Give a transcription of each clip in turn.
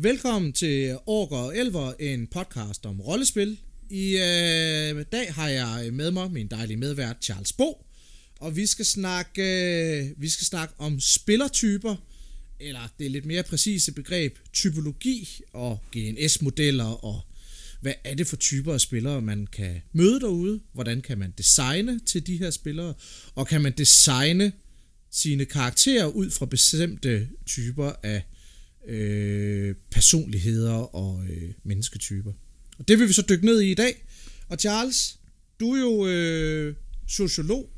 Velkommen til Orker og Elver, en podcast om rollespil. I øh, dag har jeg med mig min dejlige medvært Charles Bo, og vi skal snakke, øh, vi skal snakke om spillertyper, eller det er lidt mere præcise begreb, typologi og GNS-modeller og hvad er det for typer af spillere, man kan møde derude? Hvordan kan man designe til de her spillere? Og kan man designe sine karakterer ud fra bestemte typer af øh, personligheder og øh, mennesketyper? Og det vil vi så dykke ned i i dag. Og Charles, du er jo øh, sociolog,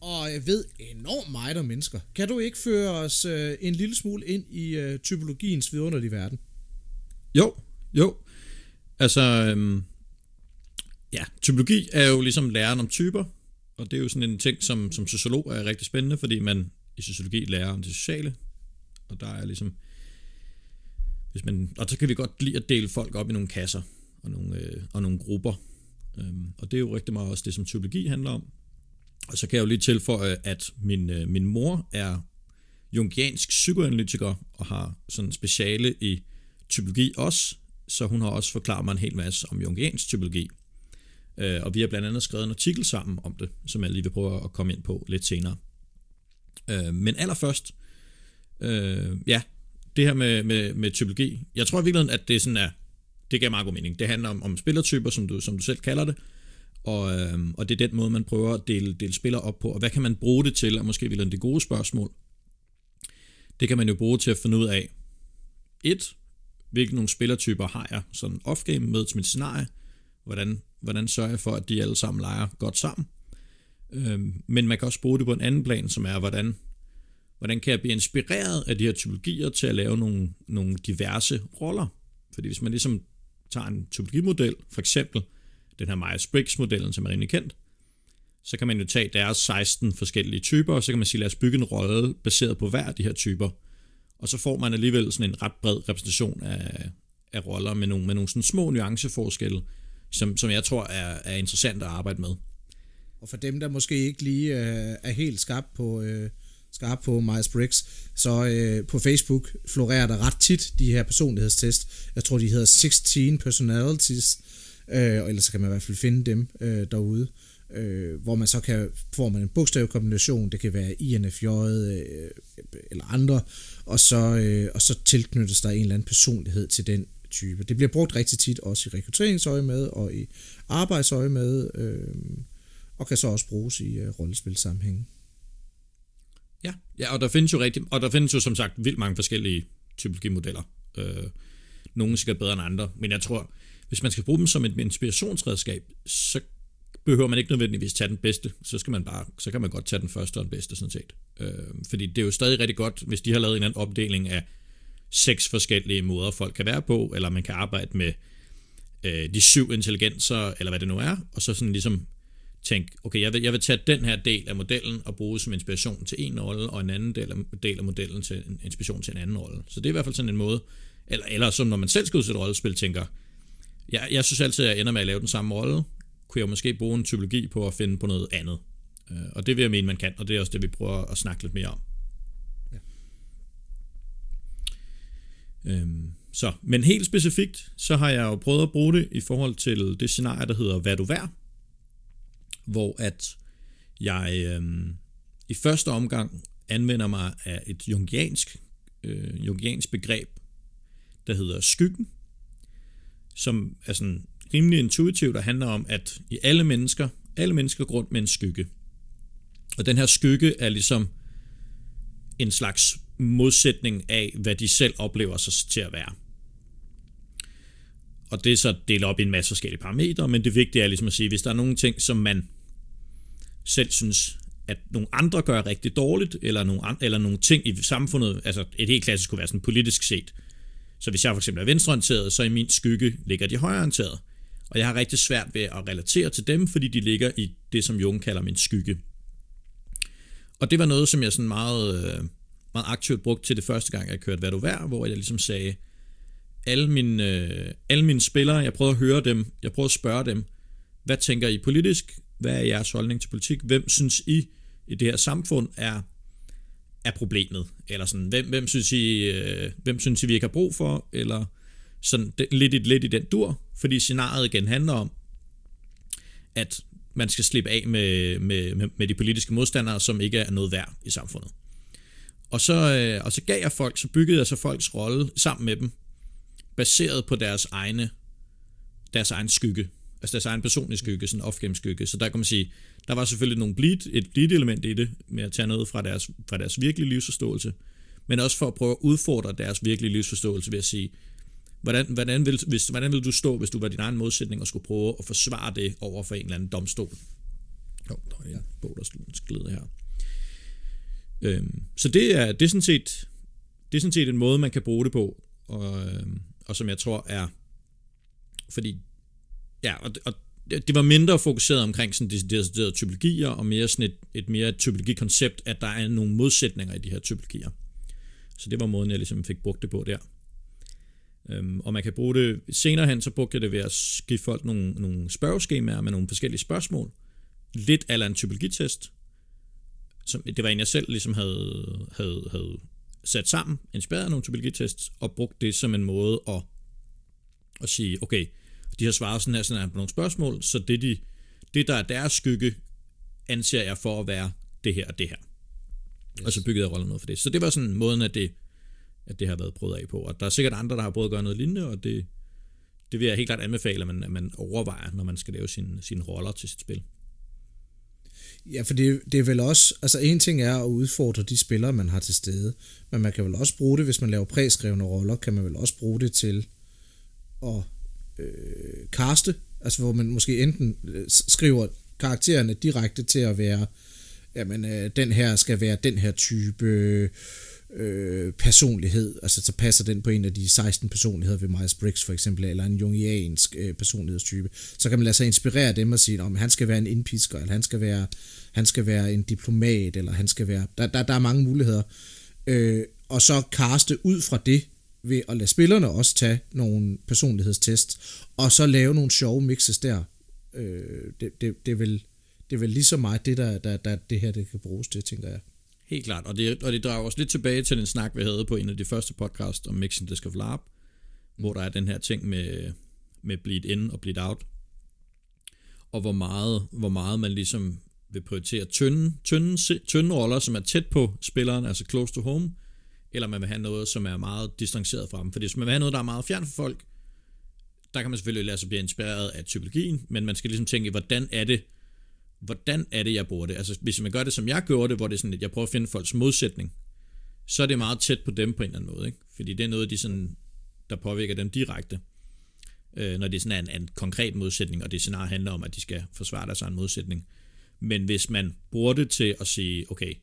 og jeg ved enormt meget om mennesker. Kan du ikke føre os øh, en lille smule ind i øh, typologiens vidunderlige verden? Jo, jo. Altså, øhm, ja, typologi er jo ligesom læren om typer, og det er jo sådan en ting, som, som sociolog er rigtig spændende, fordi man i sociologi lærer om det sociale, og der er ligesom, hvis man, og så kan vi godt lide at dele folk op i nogle kasser og nogle, øh, og nogle grupper, øhm, og det er jo rigtig meget også det, som typologi handler om. Og så kan jeg jo lige tilføje, at min, øh, min mor er jungiansk psykoanalytiker og har sådan en speciale i typologi også, så hun har også forklaret mig en hel masse om jungiansk typologi. Øh, og vi har blandt andet skrevet en artikel sammen om det, som jeg lige vil prøve at komme ind på lidt senere. Øh, men allerførst, øh, ja, det her med, med, med typologi. Jeg tror i virkeligheden, at det sådan er, det giver meget god mening. Det handler om, om spillertyper, som du, som du selv kalder det, og, øhm, og det er den måde, man prøver at dele, dele spillere op på. Og hvad kan man bruge det til, og måske vil det gode spørgsmål. Det kan man jo bruge til at finde ud af, et, hvilke nogle spillertyper har jeg sådan off-game med til mit scenarie, hvordan, hvordan sørger jeg for, at de alle sammen leger godt sammen. Øhm, men man kan også bruge det på en anden plan, som er, hvordan, hvordan kan jeg blive inspireret af de her typologier til at lave nogle, nogle diverse roller. Fordi hvis man ligesom tager en typologimodel, for eksempel den her Myers-Briggs-modellen, som er rimelig kendt, så kan man jo tage deres 16 forskellige typer, og så kan man sige, lad os bygge en rolle baseret på hver af de her typer, og så får man alligevel sådan en ret bred repræsentation af, af roller med nogle, med nogle sådan små nuanceforskelle, som, som jeg tror er, er interessant at arbejde med. Og for dem, der måske ikke lige øh, er helt skarp på, øh, skarp på Myers-Briggs, så øh, på Facebook florerer der ret tit de her personlighedstest. Jeg tror, de hedder 16 personalities, øh, og ellers kan man i hvert fald finde dem øh, derude øh, hvor man så kan, får man en bogstavkombination, det kan være INFJ øh, eller andre, og så, øh, og så tilknyttes der en eller anden personlighed til den type. Det bliver brugt rigtig tit også i rekrutteringsøje med og i arbejdsøje med, øh, og kan så også bruges i øh, rollespilsammenhæng. Ja, ja, og der findes jo rigtig, og der findes jo som sagt vildt mange forskellige typologimodeller. Øh, nogle er sikkert bedre end andre, men jeg tror, hvis man skal bruge dem som et inspirationsredskab, så behøver man ikke nødvendigvis tage den bedste, så skal man bare, så kan man godt tage den første og den bedste sådan set. Øh, fordi det er jo stadig rigtig godt, hvis de har lavet en anden opdeling af seks forskellige måder, folk kan være på, eller man kan arbejde med øh, de syv intelligenser, eller hvad det nu er, og så sådan ligesom tænke, okay, jeg vil, jeg vil tage den her del af modellen og bruge som inspiration til en rolle, og en anden del af, del af modellen til en inspiration til en anden rolle. Så det er i hvert fald sådan en måde, eller, eller som når man selv skal ud til et rollespil, tænker, jeg, jeg synes altid, at jeg ender med at lave den samme rolle, kunne jeg måske bruge en typologi på at finde på noget andet. Øh, og det vil jeg mene, man kan, og det er også det, vi prøver at snakke lidt mere om. Ja. Øhm, så, men helt specifikt, så har jeg jo prøvet at bruge det i forhold til det scenarie, der hedder Hvad du vær, hvor at jeg øh, i første omgang anvender mig af et jungiansk, øh, jungiansk begreb, der hedder skyggen, som er sådan rimelig intuitivt og handler om, at i alle mennesker, alle mennesker går rundt med en skygge. Og den her skygge er ligesom en slags modsætning af, hvad de selv oplever sig til at være. Og det er så delt op i en masse forskellige parametre, men det vigtige er ligesom at sige, hvis der er nogle ting, som man selv synes, at nogle andre gør rigtig dårligt, eller nogle, andre, eller nogle ting i samfundet, altså et helt klassisk kunne være sådan politisk set. Så hvis jeg for eksempel er venstreorienteret, så i min skygge ligger de højreorienterede. Og jeg har rigtig svært ved at relatere til dem, fordi de ligger i det, som Jung kalder min skygge. Og det var noget, som jeg sådan meget, øh, meget aktivt brugte til det første gang, jeg kørte Hvad du vær, hvor jeg ligesom sagde, alle mine, øh, alle mine spillere, jeg prøvede at høre dem, jeg prøvede at spørge dem, hvad tænker I politisk? Hvad er jeres holdning til politik? Hvem synes I i det her samfund er, er problemet, eller sådan, hvem, hvem, synes I, øh, hvem synes I, vi ikke har brug for, eller sådan det, lidt, lidt i den dur, fordi scenariet igen handler om, at man skal slippe af med, med, med, med de politiske modstandere, som ikke er noget værd i samfundet. Og så, øh, og så gav jeg folk, så byggede jeg så folks rolle sammen med dem, baseret på deres egne, deres egen skygge, altså deres egen personlige skygge, sådan off-game skygge. Så der kan man sige, der var selvfølgelig nogle bleed, et bleed-element i det, med at tage noget fra deres, fra deres virkelige livsforståelse, men også for at prøve at udfordre deres virkelige livsforståelse ved at sige, hvordan, hvordan, vil, hvis, hvordan vil du stå, hvis du var din egen modsætning og skulle prøve at forsvare det over for en eller anden domstol? Jo, der er en bog, der glider her. Øhm, så det er, det er sådan set det er sådan set en måde, man kan bruge det på, og, øhm, og som jeg tror er, fordi, ja, og, og det var mindre fokuseret omkring sådan deciderede typologier, og mere sådan et, et mere typologikoncept, at der er nogle modsætninger i de her typologier. Så det var måden, jeg ligesom fik brugt det på der. Øhm, og man kan bruge det senere hen, så brugte jeg det ved at give folk nogle, nogle spørgeskemaer med nogle forskellige spørgsmål. Lidt eller en typologitest. Som, det var en, jeg selv ligesom havde, havde, havde sat sammen, inspireret af nogle typologitests, og brugt det som en måde at, at sige, okay, de har svaret sådan her, sådan her på nogle spørgsmål, så det, de, det der er deres skygge, anser jeg for at være det her og det her. Yes. Og så byggede jeg rollen noget for det. Så det var sådan måden, at det, at det har været prøvet af på. Og der er sikkert andre, der har prøvet at gøre noget lignende, og det, det vil jeg helt klart anbefale, at man, at man overvejer, når man skal lave sine, sine roller til sit spil. Ja, for det, det er vel også, altså en ting er at udfordre de spillere, man har til stede, men man kan vel også bruge det, hvis man laver præskrevne roller, kan man vel også bruge det til at øh, kaste, altså hvor man måske enten øh, skriver karaktererne direkte til at være, jamen øh, den her skal være den her type øh, personlighed, altså så passer den på en af de 16 personligheder ved Myers-Briggs for eksempel, eller en jungiansk øh, personlighedstype, så kan man lade sig inspirere dem og sige, om han skal være en indpisker, eller han skal være, han skal være en diplomat, eller han skal være, der, der, der er mange muligheder, øh, og så kaste ud fra det, ved at lade spillerne også tage nogle personlighedstest, og så lave nogle sjove mixes der. Øh, det, det, det, er vel, det er vel lige så meget det, der, der, der det her det kan bruges til, tænker jeg. Helt klart, og det, og det drager os lidt tilbage til den snak, vi havde på en af de første podcast om Mixing Disc of Larp, hvor der er den her ting med, med bleed in og bleed out, og hvor meget, hvor meget man ligesom vil prioritere tynde, tynde, tynde roller, som er tæt på spilleren, altså close to home, eller man vil have noget, som er meget distanceret fra dem. Fordi hvis man vil have noget, der er meget fjern for folk, der kan man selvfølgelig lade sig blive inspireret af typologien, men man skal ligesom tænke, hvordan er det, hvordan er det, jeg bruger det? Altså, hvis man gør det, som jeg gjorde det, hvor det er sådan, at jeg prøver at finde folks modsætning, så er det meget tæt på dem på en eller anden måde, ikke? Fordi det er noget, de sådan, der påvirker dem direkte. Øh, når det sådan er en, en konkret modsætning, og det scenarie handler om, at de skal forsvare deres egen modsætning. Men hvis man bruger det til at sige, okay,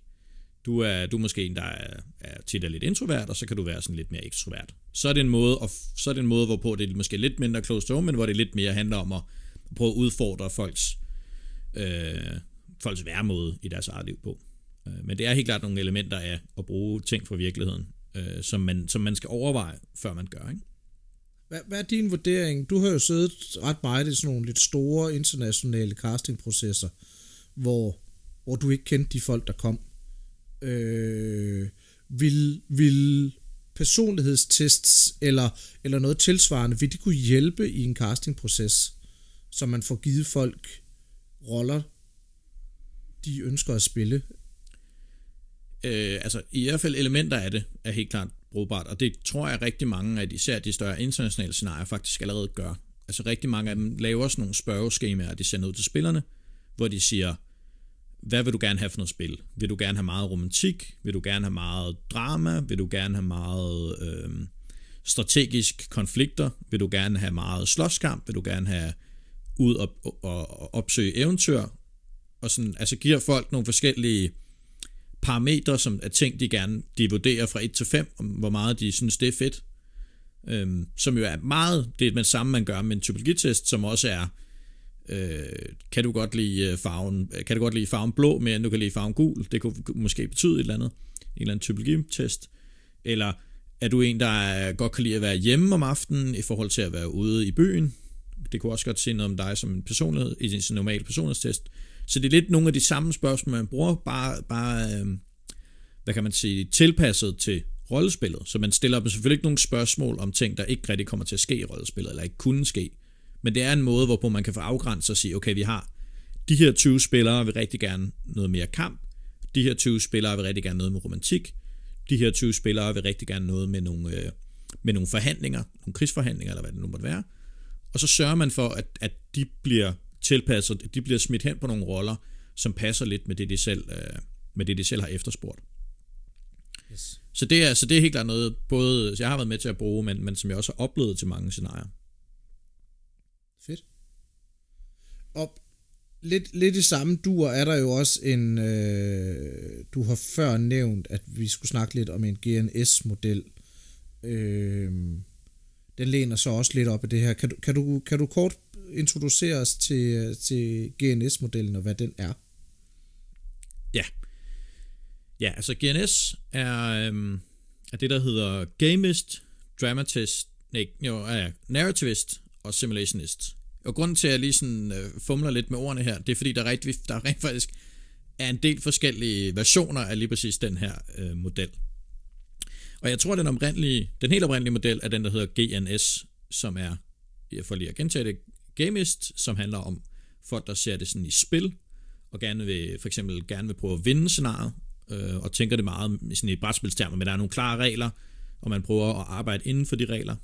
du er, du er måske en, der er, er tit er lidt introvert, og så kan du være sådan lidt mere ekstrovert. Så er det en måde, og så er det en måde hvorpå det er måske lidt mindre close to home, men hvor det lidt mere handler om at prøve at udfordre folks, øh, folks væremåde i deres eget liv på. Øh, men det er helt klart nogle elementer af at bruge ting fra virkeligheden, øh, som, man, som man skal overveje, før man gør. Ikke? Hvad, hvad er din vurdering? Du har jo siddet ret meget i sådan nogle lidt store internationale castingprocesser, hvor, hvor du ikke kendte de folk, der kom øh, vil, vil personlighedstests eller, eller noget tilsvarende, vil de kunne hjælpe i en castingproces, så man får givet folk roller, de ønsker at spille? Øh, altså i hvert fald elementer af det er helt klart brugbart, og det tror jeg rigtig mange af de, især de større internationale scenarier faktisk allerede gør. Altså rigtig mange af dem laver sådan nogle spørgeskemaer, de sender ud til spillerne, hvor de siger, hvad vil du gerne have for noget spil? Vil du gerne have meget romantik? Vil du gerne have meget drama? Vil du gerne have meget øh, strategisk konflikter? Vil du gerne have meget slåskamp? Vil du gerne have ud og, og, og opsøge eventyr? Og sådan, altså giver folk nogle forskellige parametre, som er ting, de gerne de vurderer fra 1 til 5, om hvor meget de synes, det er fedt. Øhm, som jo er meget det er det samme, man gør med en typologitest, som også er Øh, kan du godt lide øh, farven, øh, kan du godt lide farven blå mere end du kan lide farven gul? Det kunne måske betyde et eller andet. En eller anden typologitest. Eller er du en, der øh, godt kan lide at være hjemme om aftenen i forhold til at være ude i byen? Det kunne også godt se noget om dig som en personlighed, i din normal personlighedstest. Så det er lidt nogle af de samme spørgsmål, man bruger, bare, bare, øh, hvad kan man sige, tilpasset til rollespillet. Så man stiller dem selvfølgelig ikke nogen spørgsmål om ting, der ikke rigtig kommer til at ske i rollespillet, eller ikke kunne ske. Men det er en måde, hvorpå man kan få afgrænset og sige, okay, vi har de her 20 spillere vil rigtig gerne noget mere kamp, de her 20 spillere vil rigtig gerne noget med romantik, de her 20 spillere vil rigtig gerne noget med nogle, øh, med nogle forhandlinger, nogle krigsforhandlinger, eller hvad det nu måtte være. Og så sørger man for, at, at de bliver tilpasset, at de bliver smidt hen på nogle roller, som passer lidt med det, de selv, øh, med det, de selv har efterspurgt. Yes. Så, det er, så det er helt klart noget, både jeg har været med til at bruge, men, men som jeg også har oplevet til mange scenarier. Fedt. Og lidt, lidt i samme dur er der jo også en, øh, du har før nævnt, at vi skulle snakke lidt om en GNS-model. Øh, den læner så også lidt op af det her. Kan du, kan du, kan du kort introducere os til, til GNS-modellen og hvad den er? Ja. Ja, altså GNS er, øhm, er det, der hedder Gamist, Dramatist, nej, jo, ja, Narrativist og Simulationist. Og grunden til, at jeg lige sådan øh, fumler lidt med ordene her, det er fordi, der, rigtig, der rent faktisk er en del forskellige versioner af lige præcis den her øh, model. Og jeg tror, den, oprindelige, den helt oprindelige model er den, der hedder GNS, som er, jeg får lige at gentage det, Gamist, som handler om folk, der ser det sådan i spil, og gerne vil, for eksempel gerne vil prøve at vinde scenariet, øh, og tænker det meget sådan i brætspilstermer, men der er nogle klare regler, og man prøver at arbejde inden for de regler.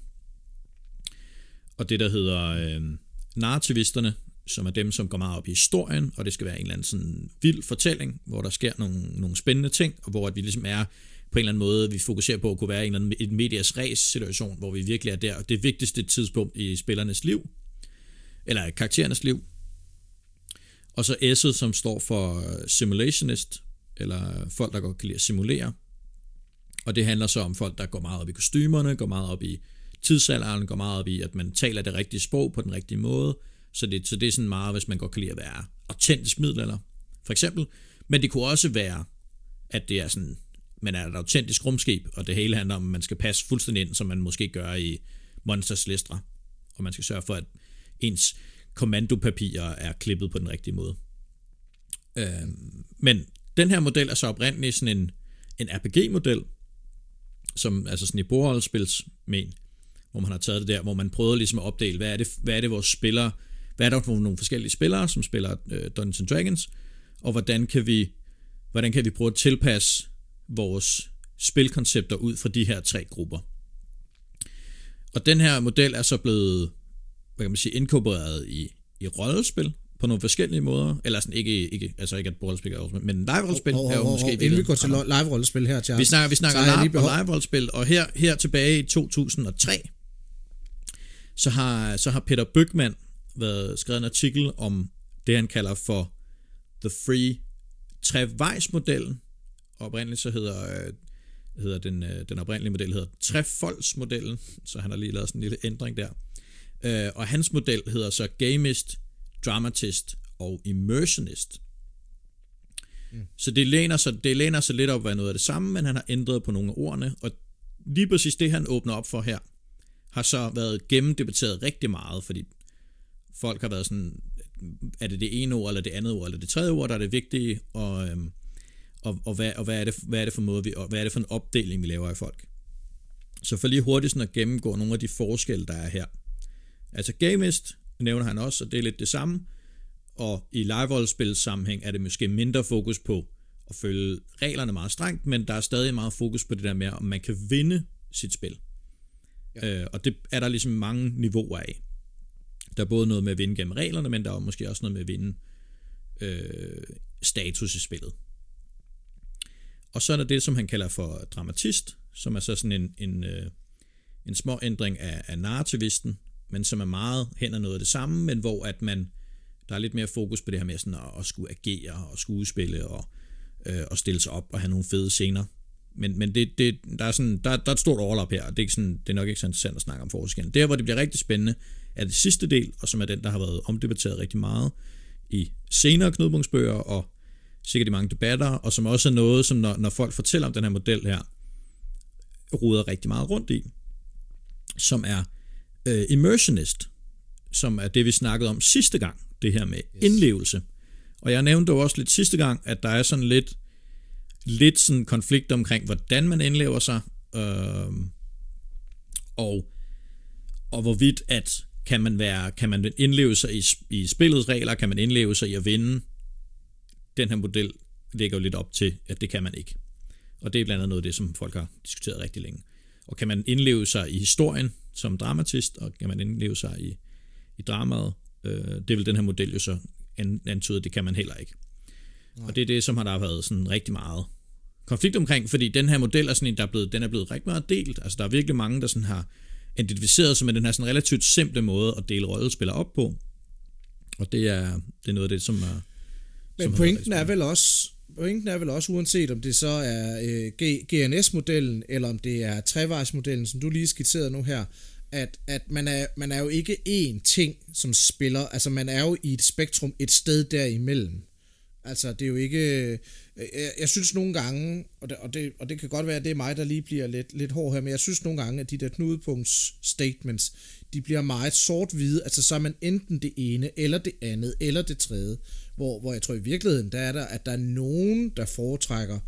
Og det, der hedder øh, narrativisterne, som er dem, som går meget op i historien, og det skal være en eller anden sådan vild fortælling, hvor der sker nogle, nogle spændende ting, og hvor at vi ligesom er på en eller anden måde, vi fokuserer på at kunne være i en eller anden et medias race situation, hvor vi virkelig er der, og det vigtigste tidspunkt i spillernes liv, eller karakterernes liv. Og så S'et, som står for simulationist, eller folk, der godt kan lide at simulere. Og det handler så om folk, der går meget op i kostymerne, går meget op i tidsalderen, går meget op i, at man taler det rigtige sprog på den rigtige måde. Så det, så det er sådan meget, hvis man godt kan lide at være autentisk middelalder, for eksempel. Men det kunne også være, at det er sådan, man er et autentisk rumskib, og det hele handler om, at man skal passe fuldstændig ind, som man måske gør i Monsters Lestre. Og man skal sørge for, at ens kommandopapirer er klippet på den rigtige måde. Øh, men den her model er så oprindeligt sådan en, en RPG-model, som altså sådan i bordholdspilsmen, hvor man har taget det der, hvor man prøvede ligesom at opdele, hvad er det, hvad er det vores spillere, hvad er der for nogle forskellige spillere, som spiller øh, Dungeons Dragons, og hvordan kan vi hvordan kan vi prøve at tilpasse vores spilkoncepter ud fra de her tre grupper. Og den her model er så blevet hvad kan man sige, inkorporeret i, i rollespil på nogle forskellige måder, eller sådan ikke, ikke altså ikke at rollespil er men live-rollespil oh, oh, oh, er jo måske... Inden vi går til live-rollespil her, Charles. Vi snakker, vi snakker live, og live-rollespil, og her, her tilbage i 2003, så har, så har Peter Bøgman været skrevet en artikel om det, han kalder for The Free Trevejs-modellen. Oprindeligt så hedder, øh, hedder den, øh, den oprindelige model hedder Trefolds-modellen, så han har lige lavet sådan en lille ændring der. Øh, og hans model hedder så Gamist, Dramatist og Immersionist. Mm. Så det læner, sig, det læner sig lidt op af noget af det samme, men han har ændret på nogle af ordene, og lige præcis det, han åbner op for her, har så været gennemdebatteret rigtig meget, fordi folk har været sådan, er det det ene ord, eller det andet ord, eller det tredje ord, der er det vigtige, og, øhm, og, og, hvad, og hvad, er det, hvad er det for måde, vi, og hvad er det for en opdeling, vi laver af folk. Så for lige hurtigt sådan at gennemgå nogle af de forskelle, der er her. Altså Gamist nævner han også, og det er lidt det samme. Og i live sammenhæng er det måske mindre fokus på at følge reglerne meget strengt, men der er stadig meget fokus på det der med, om man kan vinde sit spil. Ja. Øh, og det er der ligesom mange niveauer af. Der er både noget med at vinde gennem reglerne, men der er måske også noget med at vinde øh, status i spillet. Og så er der det, som han kalder for dramatist, som er så sådan en, en, øh, en små ændring af, af narrativisten, men som er meget hen ad noget af det samme, men hvor at man, der er lidt mere fokus på det her med sådan at, at skulle agere og skuespille og, øh, og stille sig op og have nogle fede scener. Men, men det, det, der, er sådan, der, der er et stort overlap her, og det er, ikke sådan, det er nok ikke så interessant at snakke om forskellen. Der, hvor det bliver rigtig spændende, er det sidste del, og som er den, der har været omdebatteret rigtig meget i senere knudepunktsbøger og sikkert i mange debatter, og som også er noget, som når, når folk fortæller om den her model her, ruder rigtig meget rundt i, som er uh, immersionist, som er det, vi snakkede om sidste gang, det her med yes. indlevelse. Og jeg nævnte jo også lidt sidste gang, at der er sådan lidt, lidt sådan konflikt omkring, hvordan man indlever sig, øh, og, og hvorvidt at kan man, være, kan man indleve sig i, i spillets regler, kan man indleve sig i at vinde. Den her model lægger jo lidt op til, at det kan man ikke. Og det er blandt andet noget af det, som folk har diskuteret rigtig længe. Og kan man indleve sig i historien som dramatist, og kan man indleve sig i, i dramaet, øh, det vil den her model jo så antyde, det kan man heller ikke. Og det er det, som har der været sådan rigtig meget konflikt omkring, fordi den her model er sådan en, der er blevet, den er blevet rigtig meget delt. Altså der er virkelig mange, der sådan har identificeret sig med den her sådan relativt simple måde at dele rollespillere op på. Og det er, det er noget af det, som er... Men som pointen er vel også, pointen er vel også, uanset om det så er øh, GNS-modellen, eller om det er trevejsmodellen, som du lige skitserede nu her, at, at man, er, man er jo ikke én ting som spiller, altså man er jo i et spektrum et sted derimellem. Altså det er jo ikke, øh, jeg, jeg synes nogle gange, og det, og, det, og det kan godt være, at det er mig, der lige bliver lidt, lidt hård her, men jeg synes nogle gange, at de der knudepunkts statements, de bliver meget sort-hvide, altså så er man enten det ene, eller det andet, eller det tredje, hvor, hvor jeg tror i virkeligheden, der er der, at der er nogen, der foretrækker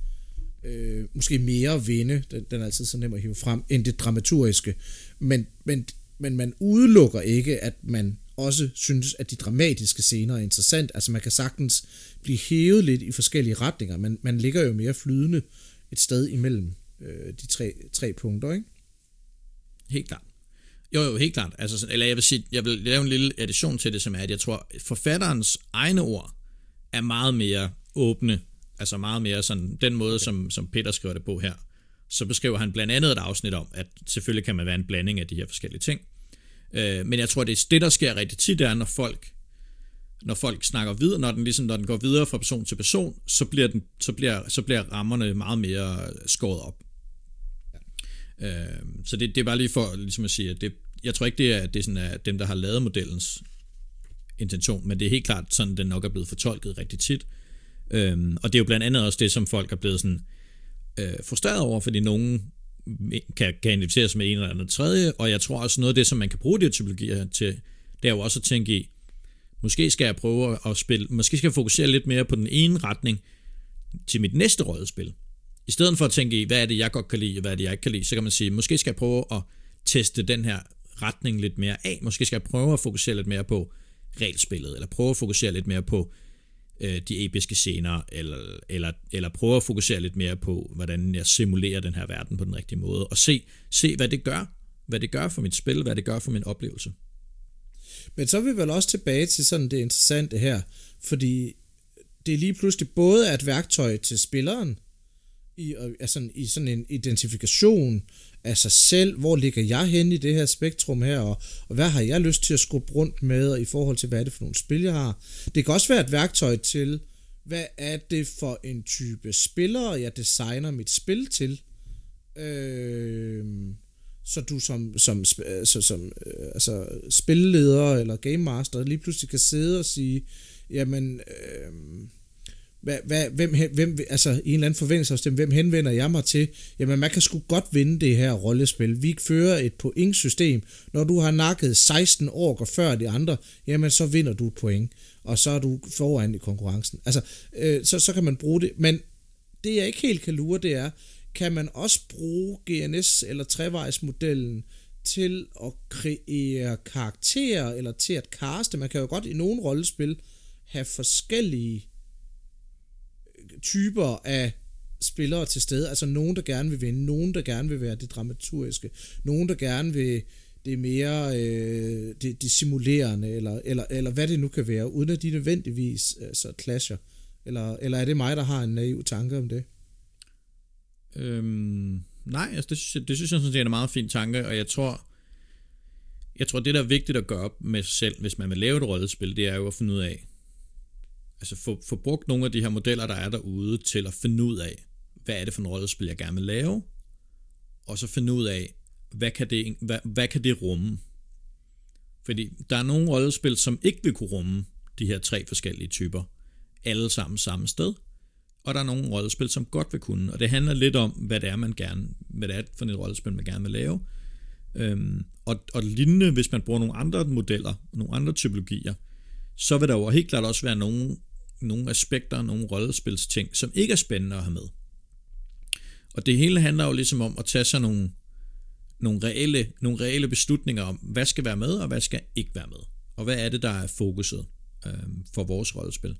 øh, måske mere vinde, den, den er altid så nem at hive frem, end det dramaturgiske, men, men, men man udelukker ikke, at man også synes, at de dramatiske scener er interessant. Altså man kan sagtens blive hævet lidt i forskellige retninger, men man ligger jo mere flydende et sted imellem øh, de tre, tre punkter, ikke? Helt klart. Jo, jo, helt klart. Altså, eller jeg vil sige, jeg vil lave en lille addition til det, som er, at jeg tror, forfatterens egne ord er meget mere åbne, altså meget mere sådan, den måde, okay. som, som Peter skriver det på her, så beskriver han blandt andet et afsnit om, at selvfølgelig kan man være en blanding af de her forskellige ting. Øh, men jeg tror, det er det, der sker rigtig tit, er, når folk når folk snakker videre, når den, ligesom, når den går videre fra person til person, så bliver, den, så bliver, så bliver rammerne meget mere skåret op. Ja. Øh, så det, det er bare lige for ligesom at sige, at det, jeg tror ikke, det er, det er sådan, at dem, der har lavet modellens intention, men det er helt klart sådan, den nok er blevet fortolket rigtig tit. Øh, og det er jo blandt andet også det, som folk er blevet sådan, øh, frustreret over, fordi nogen kan, kan identificeres med en eller anden tredje, og jeg tror også noget af det, som man kan bruge de her typologier til, det er jo også at tænke i, måske skal jeg prøve at spille, måske skal jeg fokusere lidt mere på den ene retning til mit næste rådespil. I stedet for at tænke i, hvad er det, jeg godt kan lide, og hvad er det, jeg ikke kan lide, så kan man sige, måske skal jeg prøve at teste den her retning lidt mere af. Måske skal jeg prøve at fokusere lidt mere på regelspillet, eller prøve at fokusere lidt mere på øh, de episke scener, eller, eller, eller prøve at fokusere lidt mere på, hvordan jeg simulerer den her verden på den rigtige måde, og se, se hvad det gør, hvad det gør for mit spil, hvad det gør for min oplevelse. Men så er vi vel også tilbage til sådan det interessante her, fordi det er lige pludselig både er et værktøj til spilleren, i, altså, i sådan en identifikation af sig selv, hvor ligger jeg henne i det her spektrum her, og, og hvad har jeg lyst til at skubbe rundt med, og i forhold til, hvad er det for nogle spil, jeg har. Det kan også være et værktøj til, hvad er det for en type spillere, jeg designer mit spil til. Øh, så du som, som, så, altså, som øh, altså, spilleder eller game master lige pludselig kan sidde og sige, jamen, øh, hvad, hvad, hvem, hvem, altså i en eller anden forventningsafstemning, hvem henvender jeg mig til? Jamen, man kan sgu godt vinde det her rollespil. Vi fører et pointsystem. Når du har nakket 16 år før de andre, jamen så vinder du et point. Og så er du foran i konkurrencen. Altså, øh, så, så kan man bruge det. Men det jeg ikke helt kan lure, det er, kan man også bruge GNS eller trevejsmodellen til at kreere karakterer, eller til at kaste. Man kan jo godt i nogle rollespil have forskellige typer af spillere til stede. Altså nogen, der gerne vil vinde, nogen, der gerne vil være det dramaturgiske, nogen, der gerne vil det mere øh, det, det simulerende, eller, eller, eller hvad det nu kan være, uden at de nødvendigvis altså, clasher. Eller, eller er det mig, der har en naiv tanke om det? Øhm, nej, altså det, synes jeg, det synes jeg sådan set er en meget fin tanke, og jeg tror, jeg tror, det der er vigtigt at gøre op med sig selv, hvis man vil lave et rollespil, det er jo at finde ud af, altså få, få brugt nogle af de her modeller, der er derude, til at finde ud af, hvad er det for en rollespil, jeg gerne vil lave, og så finde ud af, hvad kan det, hvad, hvad kan det rumme? Fordi der er nogle rollespil, som ikke vil kunne rumme de her tre forskellige typer, alle sammen samme sted, og der er nogle rollespil, som godt vil kunne, og det handler lidt om, hvad det er, man gerne, hvad det er for et rollespil, man gerne vil lave. Øhm, og, og lignende, hvis man bruger nogle andre modeller, nogle andre typologier, så vil der jo helt klart også være nogle nogle aspekter, nogle rollespilsting, som ikke er spændende at have med. Og det hele handler jo ligesom om at tage sig nogle, nogle, reelle, nogle reelle beslutninger om, hvad skal være med, og hvad skal ikke være med. Og hvad er det, der er fokuset øh, for vores rollespil.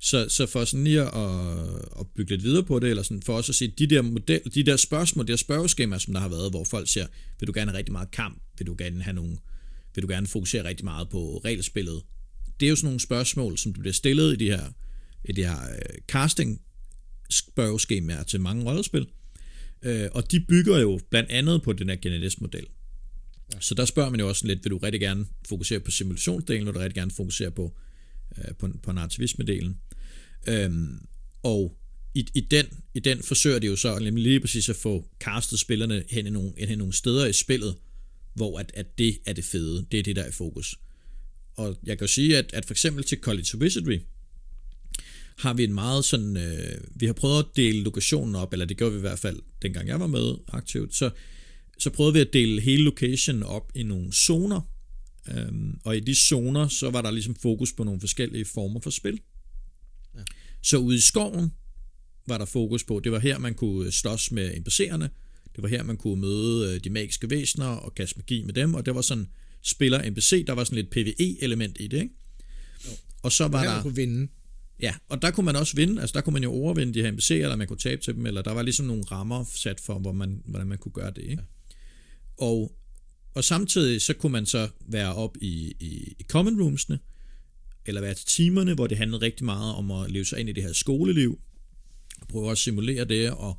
Så, så for sådan lige at, at bygge lidt videre på det, eller sådan for os at se, de der, model, de der spørgsmål, de der spørgeskemaer, som der har været, hvor folk siger, vil du gerne have rigtig meget kamp, vil du gerne have nogle, vil du gerne fokusere rigtig meget på regelspillet. Det er jo sådan nogle spørgsmål, som du bliver stillet i de her, i de her uh, casting spørgeskemaer til mange rollespil. Uh, og de bygger jo blandt andet på den her GNLS-model. Ja. Så der spørger man jo også lidt, vil du rigtig gerne fokusere på simulationsdelen, vil du rigtig gerne fokusere på, uh, på, på narrativisme-delen. Øhm, og i, i, den, i den forsøger de jo så nemlig lige præcis at få castet spillerne hen i nogle, hen i nogle steder i spillet, hvor at, at det er det fede, det er det, der er i fokus. Og jeg kan jo sige, at, at for eksempel til College of Wizardry, har vi en meget sådan, øh, vi har prøvet at dele lokationen op, eller det gjorde vi i hvert fald, dengang jeg var med aktivt, så, så prøvede vi at dele hele locationen op i nogle zoner, øhm, og i de zoner, så var der ligesom fokus på nogle forskellige former for spil. Ja. Så ude i skoven var der fokus på, det var her, man kunne slås med NPC'erne, det var her, man kunne møde øh, de magiske væsener og kaste magi med dem, og det var sådan spiller NPC, der var sådan lidt PvE-element i det, ikke? Jo. Og så var der... kunne vinde. Ja, og der kunne man også vinde, altså der kunne man jo overvinde de her NPC'er, eller man kunne tabe til dem, eller der var ligesom nogle rammer sat for, hvor man, hvordan man kunne gøre det, ikke? Ja. Og, og samtidig så kunne man så være op i, i, i common roomsene, eller være til timerne, hvor det handlede rigtig meget om at leve sig ind i det her skoleliv, og prøve at simulere det, og,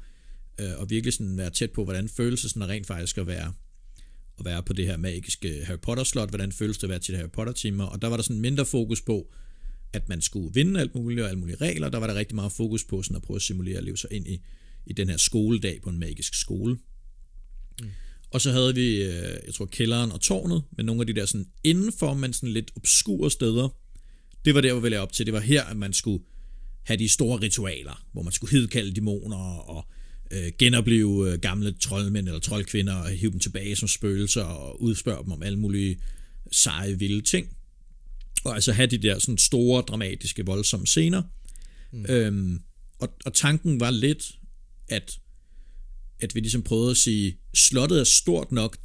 øh, og virkelig sådan være tæt på, hvordan det sådan rent faktisk at være, at være på det her magiske Harry Potter-slot, hvordan føles det at være til det Harry Potter-timer, og der var der sådan mindre fokus på, at man skulle vinde alt muligt og alle mulige regler, der var der rigtig meget fokus på sådan at prøve at simulere at leve sig ind i, i den her skoledag på en magisk skole. Mm. Og så havde vi, øh, jeg tror, kælderen og tårnet, med nogle af de der sådan indenfor, men sådan lidt obskure steder, det var der, hvor vi lavede op til. Det var her, at man skulle have de store ritualer, hvor man skulle hidkalde dæmoner og øh, genopleve øh, gamle troldmænd eller troldkvinder og hive dem tilbage som spøgelser og udspørge dem om alle mulige seje, vilde ting. Og altså have de der sådan store, dramatiske, voldsomme scener. Mm. Øhm, og, og tanken var lidt, at, at vi ligesom prøvede at sige, slottet er stort nok,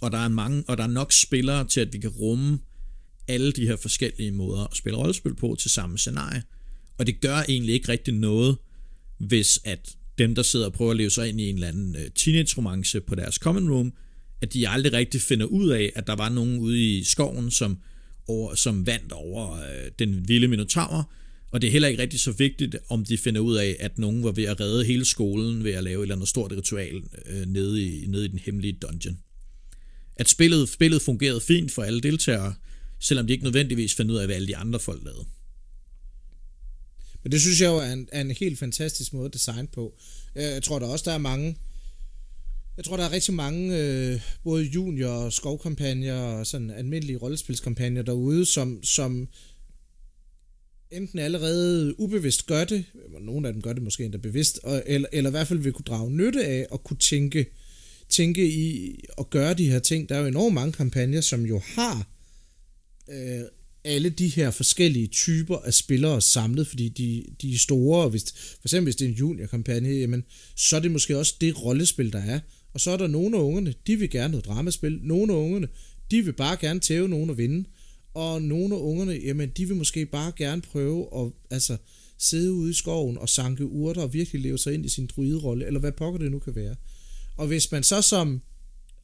og der er mange, og der er nok spillere til, at vi kan rumme alle de her forskellige måder at spille rollespil på til samme scenarie. Og det gør egentlig ikke rigtig noget, hvis at dem, der sidder og prøver at leve sig ind i en eller anden øh, teenage-romance på deres common room, at de aldrig rigtig finder ud af, at der var nogen ude i skoven, som, over, som vandt over øh, den vilde minotaur, og det er heller ikke rigtig så vigtigt, om de finder ud af, at nogen var ved at redde hele skolen ved at lave et eller andet stort ritual øh, nede, i, nede i den hemmelige dungeon. At spillet, spillet fungerede fint for alle deltagere, selvom de ikke nødvendigvis fandt ud af, hvad alle de andre folk lavede. Men det synes jeg jo er en, er en helt fantastisk måde at designe på. Øh, jeg tror der også, der er mange... Jeg tror, der er rigtig mange, øh, både junior- og skovkampagner og sådan almindelige rollespilskampagner derude, som, som enten allerede ubevidst gør det, eller nogle af dem gør det måske endda bevidst, og, eller, eller i hvert fald vil kunne drage nytte af at kunne tænke, tænke i at gøre de her ting. Der er jo enormt mange kampagner, som jo har øh, alle de her forskellige typer af spillere samlet, fordi de, de er store, og hvis, for eksempel hvis det er en junior-kampagne, jamen, så er det måske også det rollespil, der er. Og så er der nogle af ungerne, de vil gerne noget dramaspil, nogle af ungerne, de vil bare gerne tæve nogen og vinde, og nogle af ungerne, jamen, de vil måske bare gerne prøve at altså, sidde ude i skoven og sanke urter og virkelig leve sig ind i sin druiderolle, eller hvad pokker det nu kan være. Og hvis man så som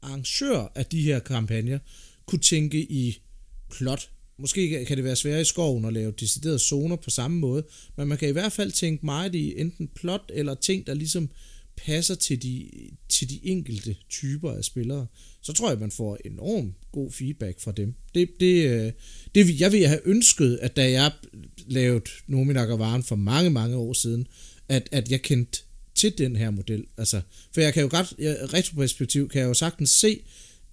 arrangør af de her kampagner kunne tænke i plot. Måske kan det være svært i skoven at lave deciderede zoner på samme måde, men man kan i hvert fald tænke meget i enten plot eller ting, der ligesom passer til de, til de enkelte typer af spillere, så tror jeg, man får enorm god feedback fra dem. Det, det, øh, det jeg vil have ønsket, at da jeg lavede Nominak og Varen for mange, mange år siden, at, at jeg kendte til den her model. Altså, for jeg kan jo ret, jeg, retroperspektiv kan jeg jo sagtens se,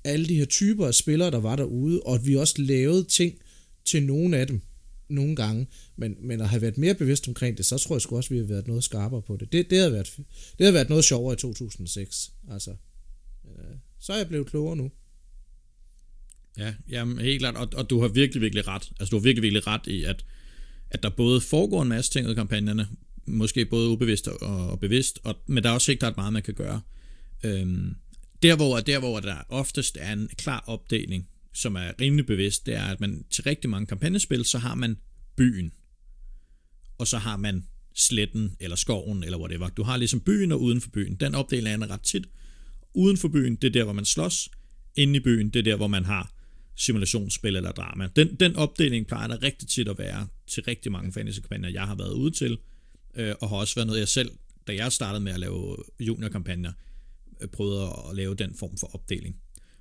alle de her typer af spillere, der var derude, og at vi også lavede ting til nogle af dem nogle gange, men, men at have været mere bevidst omkring det, så tror jeg sgu også, at vi har været noget skarpere på det. Det, det, havde, været, det havde været noget sjovere i 2006. Altså, øh, så er jeg blevet klogere nu. Ja, jamen, helt klart, og, og du har virkelig, virkelig ret. Altså, du har virkelig, virkelig ret i, at, at der både foregår en masse ting ud af kampagnerne, måske både ubevidst og, og bevidst, og, men der er også ikke ret meget, man kan gøre. Øhm, der, hvor, der, hvor der oftest er en klar opdeling, som er rimelig bevidst, det er, at man til rigtig mange kampagnespil, så har man byen, og så har man sletten, eller skoven, eller whatever. Du har ligesom byen og uden for byen. Den opdeling er ret tit. Uden for byen, det er der, hvor man slås. Inde i byen, det er der, hvor man har simulationsspil eller drama. Den, den opdeling plejer der rigtig tit at være til rigtig mange fantasy-kampagner, jeg har været ude til, øh, og har også været noget, jeg selv, da jeg startede med at lave junior-kampagner, øh, prøvede at lave den form for opdeling.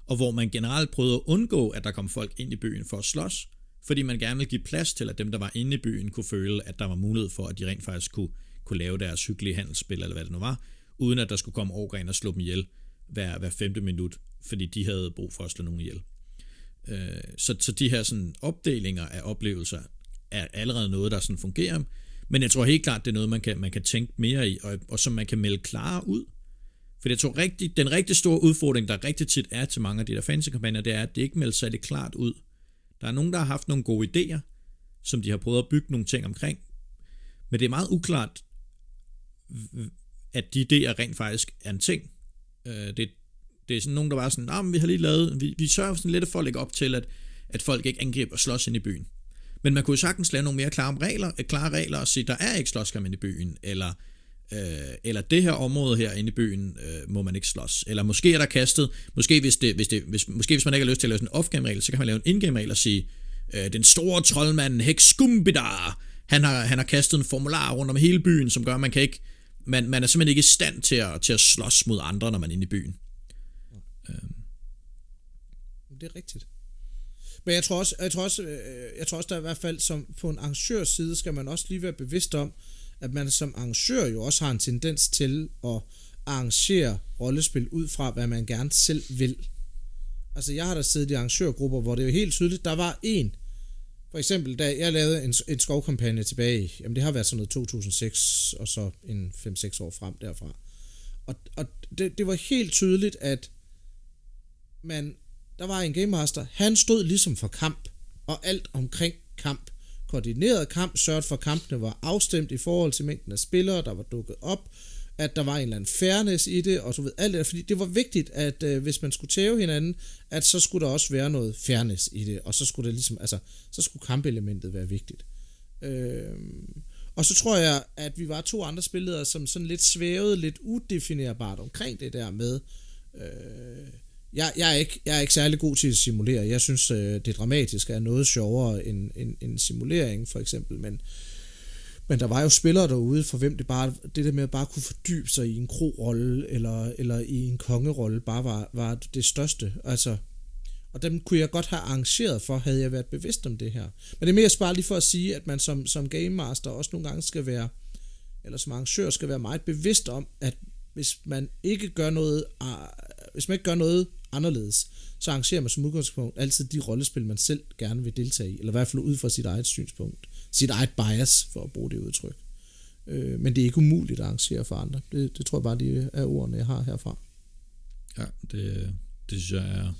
Og hvor man generelt prøvede at undgå, at der kom folk ind i byen for at slås, fordi man gerne ville give plads til, at dem, der var inde i byen, kunne føle, at der var mulighed for, at de rent faktisk kunne, kunne lave deres hyggelige handelsspil, eller hvad det nu var, uden at der skulle komme overgren og slå dem ihjel hver, hver femte minut, fordi de havde brug for at slå nogen ihjel. Øh, så, så de her sådan opdelinger af oplevelser er allerede noget, der sådan fungerer, men jeg tror helt klart, det er noget, man kan, man kan tænke mere i, og, og som man kan melde klarere ud. For jeg tror rigtig, den rigtig store udfordring, der rigtig tit er til mange af de der fancy-kampagner, det er, at det ikke melder sig det klart ud. Der er nogen, der har haft nogle gode idéer, som de har prøvet at bygge nogle ting omkring, men det er meget uklart, at de idéer rent faktisk er en ting. Øh, det, det er sådan nogen, der var sådan, nah, men vi har lige lavet, vi, vi sørger sådan lidt for at lægge op til, at, at folk ikke angriber og slås ind i byen. Men man kunne jo sagtens lave nogle mere klare regler, klare regler og sige, der er ikke slåskamp i byen, eller, øh, eller det her område her inde i byen øh, må man ikke slås. Eller måske er der kastet, måske hvis, det, hvis, det, hvis, måske hvis man ikke har lyst til at lave sådan en off-game regel, så kan man lave en in-game regel og sige, øh, den store troldmand Hexgumbidar, han har, han har kastet en formular rundt om hele byen, som gør, at man kan ikke, man, man er simpelthen ikke i stand til at, til at slås mod andre, når man er inde i byen. Øhm. Det er rigtigt. Men jeg tror også, jeg tror også, øh, jeg tror også der i hvert fald som på en arrangørs side skal man også lige være bevidst om, at man som arrangør jo også har en tendens til at arrangere rollespil ud fra, hvad man gerne selv vil. Altså jeg har da siddet i arrangørgrupper, hvor det er jo helt tydeligt, der var en, for eksempel da jeg lavede en, en skovkampagne tilbage, jamen det har været sådan noget 2006, og så en 5-6 år frem derfra. Og, og det, det var helt tydeligt, at man, der var en Game Master, han stod ligesom for kamp, og alt omkring kamp. Koordineret kamp, sørget for, at kampene var afstemt i forhold til mængden af spillere, der var dukket op, at der var en eller anden fairness i det, og så ved alt det, fordi det var vigtigt, at øh, hvis man skulle tæve hinanden, at så skulle der også være noget fairness i det, og så skulle det ligesom, altså, så skulle kampelementet være vigtigt. Øh, og så tror jeg, at vi var to andre spillere, som sådan lidt svævede, lidt udefinerbart omkring det der med, øh, jeg, jeg, er ikke, jeg er ikke særlig god til at simulere. Jeg synes, øh, det dramatiske er noget sjovere end, end, end simulering, for eksempel. Men, men der var jo spillere derude, for hvem det bare, det der med at bare kunne fordybe sig i en kro-rolle, eller, eller i en kongerolle, bare var, var det største. Altså, og dem kunne jeg godt have arrangeret for, havde jeg været bevidst om det her. Men det er mere bare lige for at sige, at man som, som game master også nogle gange skal være, eller som arrangør skal være meget bevidst om, at hvis man ikke gør noget, ah, hvis man ikke gør noget anderledes, så arrangerer man som udgangspunkt altid de rollespil, man selv gerne vil deltage i, eller i hvert fald ud fra sit eget synspunkt, sit eget bias, for at bruge det udtryk. Øh, men det er ikke umuligt at arrangere for andre. Det, det tror jeg bare, de er ordene, jeg har herfra. Ja, det, det synes jeg er